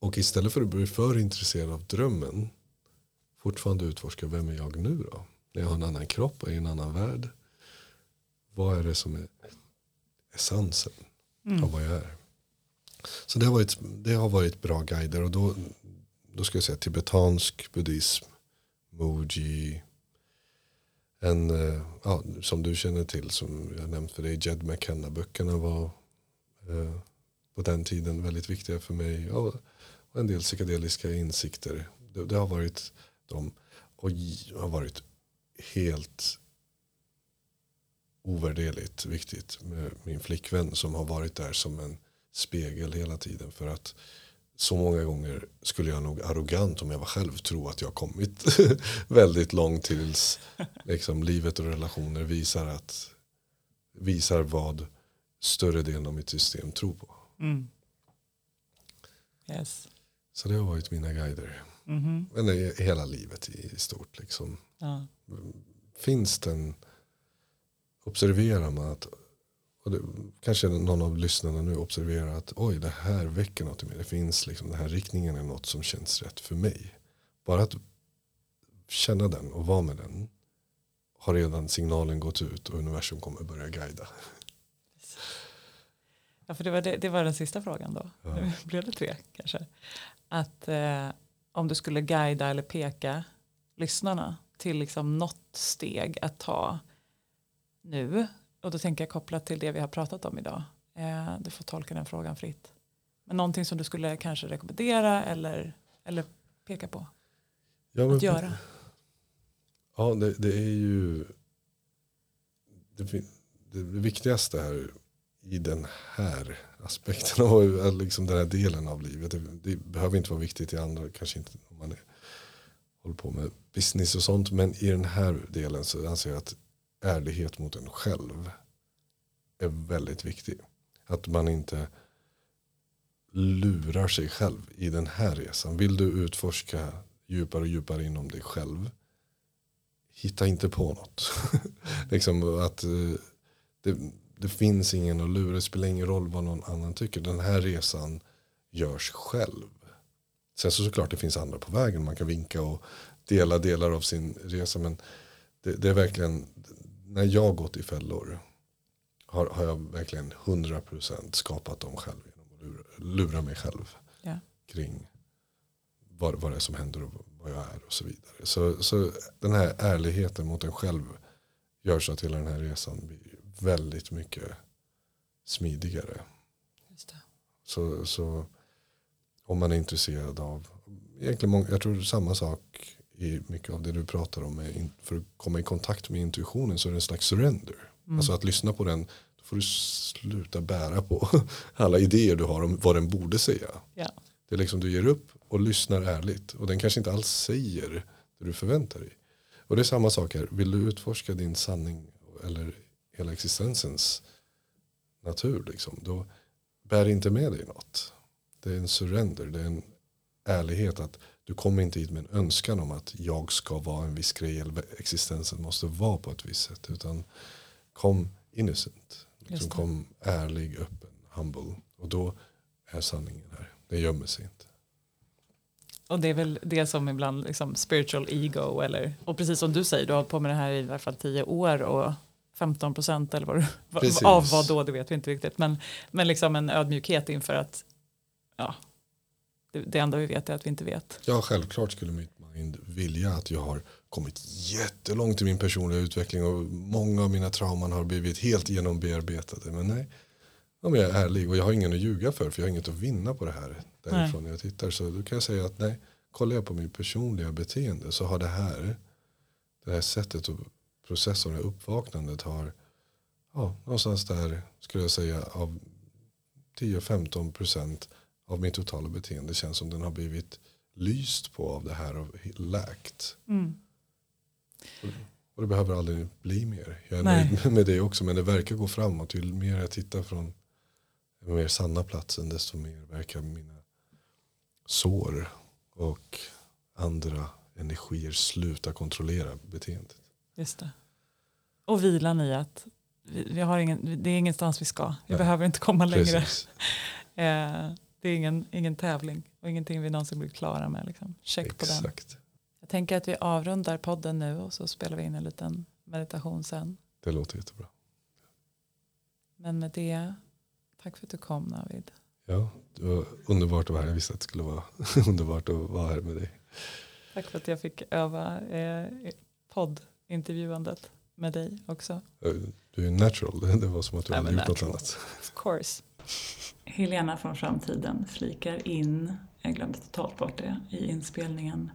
Och istället för att bli för intresserad av drömmen. Fortfarande utforska vem är jag nu då? När jag har en annan kropp och i en annan värld. Vad är det som är essensen
Mm.
av vad jag är? Så det har varit, det har varit bra guider. Och då, då ska jag säga tibetansk buddhism, moji, en, eh, ja, som du känner till, som jag nämnt för dig, Jed McKenna-böckerna var eh, på den tiden väldigt viktiga för mig. Ja, och en del psykedeliska insikter. Det, det har varit de, och har varit helt ovärderligt viktigt med min flickvän som har varit där som en spegel hela tiden. För att så många gånger skulle jag nog arrogant om jag var själv tro att jag kommit väldigt långt tills liksom, livet och relationer visar, att, visar vad större delen av mitt system tror på.
Mm. Yes.
Så det har varit mina guider.
Mhm.
Men det är hela livet i, i stort. Liksom.
Ja.
Finns den, observerar man att, och det, kanske någon av lyssnarna nu observerar att oj det här väcker något i mig. Det finns liksom, den här riktningen är något som känns rätt för mig. Bara att känna den och vara med den har redan signalen gått ut och universum kommer börja guida.
Ja, för det var, det, det var den sista frågan då.
Ja.
Nu blev det tre kanske. Att eh, om du skulle guida eller peka lyssnarna till liksom något steg att ta nu. Och då tänker jag kopplat till det vi har pratat om idag. Eh, du får tolka den frågan fritt. Men någonting som du skulle kanske rekommendera eller, eller peka på
Ja,
att göra.
Ja, det, det är ju det, det viktigaste här i den här aspekten och liksom den här delen av livet. Det, det behöver inte vara viktigt i andra, kanske inte om man är, håller på med business och sånt. Men i den här delen så anser jag att ärlighet mot en själv är väldigt viktig. Att man inte lurar sig själv i den här resan. Vill du utforska djupare och djupare inom dig själv hitta inte på något. liksom att eh, det, det finns ingen att lura. Det spelar ingen roll vad någon annan tycker. Den här resan görs själv. Sen så såklart det finns andra på vägen. Man kan vinka och dela delar av sin resa. Men det, det är verkligen, när jag gått i fällor har, har jag verkligen 100% skapat dem själv. Genom att lura, lura mig själv
Ja.
kring vad, vad det är som händer och vad jag är och så vidare. Så, så den här ärligheten mot en själv gör så att hela den här resan blir väldigt mycket smidigare. Så, så om man är intresserad av, egentligen många, jag tror samma sak i mycket av det du pratar om. Är för att komma i kontakt med intuitionen så är det en slags surrender.
Mm.
Alltså att lyssna på den. Då får du sluta bära på alla idéer du har om vad den borde säga.
Ja.
Det är liksom du ger upp och lyssnar ärligt. Och den kanske inte alls säger det du förväntar dig. Och det är samma sak här. Vill du utforska din sanning eller hela existensens natur. Liksom, då bär inte med dig något. Det är en surrender. Det är en ärlighet att du kommer inte hit med en önskan om att jag ska vara en viss grej eller existensen måste vara på ett visst sätt. Utan kom innocent. Liksom kom ärlig, öppen, humble. Och då är sanningen här. Det gömmer sig inte.
Och det är väl det som ibland liksom spiritual ego eller och precis som du säger du har hållit på med det här i alla fall 10 år och 15 procent eller vad du, av vad då det vet vi inte riktigt men, men liksom en ödmjukhet inför att ja det, det enda vi vet är att vi inte vet.
Ja, självklart skulle mitt mind vilja att jag har kommit jättelångt i min personliga utveckling och många av mina trauman har blivit helt genombearbetade. Men nej, om jag är ärlig och jag har ingen att ljuga för för jag har inget att vinna på det här därifrån nej. jag tittar. Så då kan jag säga att nej, kollar jag på mitt personliga beteende så har det här, det här sättet att processa det här uppvaknandet har, ja, någonstans där skulle jag säga av 10-15 procent av mitt totala beteende känns som den har blivit lyst på av det här och läkt.
Mm.
Och det behöver aldrig bli mer. Jag är
Nej.
nöjd med det också men det verkar gå framåt. Ju mer jag tittar från den mer sanna platsen desto mer verkar mina sår och andra energier sluta kontrollera beteendet.
Just det. Och vilan i att vi, vi har ingen, det är ingenstans vi ska. Vi
Nej.
behöver inte komma längre.
Precis.
Eh, det är ingen, ingen tävling och ingenting vi någonsin blir klara med. Liksom. Check på den.
Exakt.
Jag tänker att vi avrundar podden nu och så spelar vi in en liten meditation sen.
Det låter jättebra.
Men med det, tack för att du kom Navid.
Ja, det var underbart att vara här. Jag visste att det skulle vara underbart att vara här med dig.
Tack för att jag fick öva eh, poddintervjuandet med dig också.
Du är natural. Det var som att du
Nej,
hade gjort något
natural.
annat.
Of course. Helena från framtiden flikar in, jag glömde totalt bort det i inspelningen.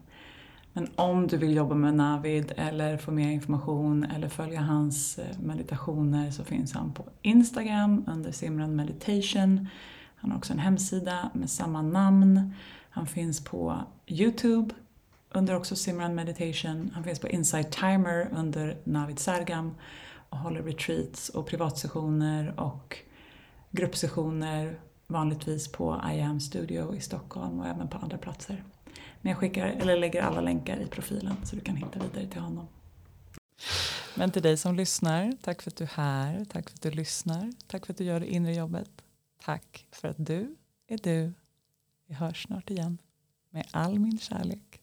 Men om du vill jobba med Navid eller få mer information eller följa hans eh, meditationer så finns han på Instagram under Simran Meditation. Han har också en hemsida med samma namn. Han finns på Youtube under också Simran Meditation. Han finns på Insight Timer under Navid Sargam och håller retreats och privatsessioner och gruppsessioner vanligtvis på I am Studio i Stockholm och även på andra platser. Men jag skickar, eller lägger alla länkar i profilen så du kan hitta vidare till honom. Men till dig som lyssnar, tack för att du är här, tack för att du lyssnar, tack för att du gör det inre jobbet. Tack för att du är du. Vi hörs snart igen med all min kärlek.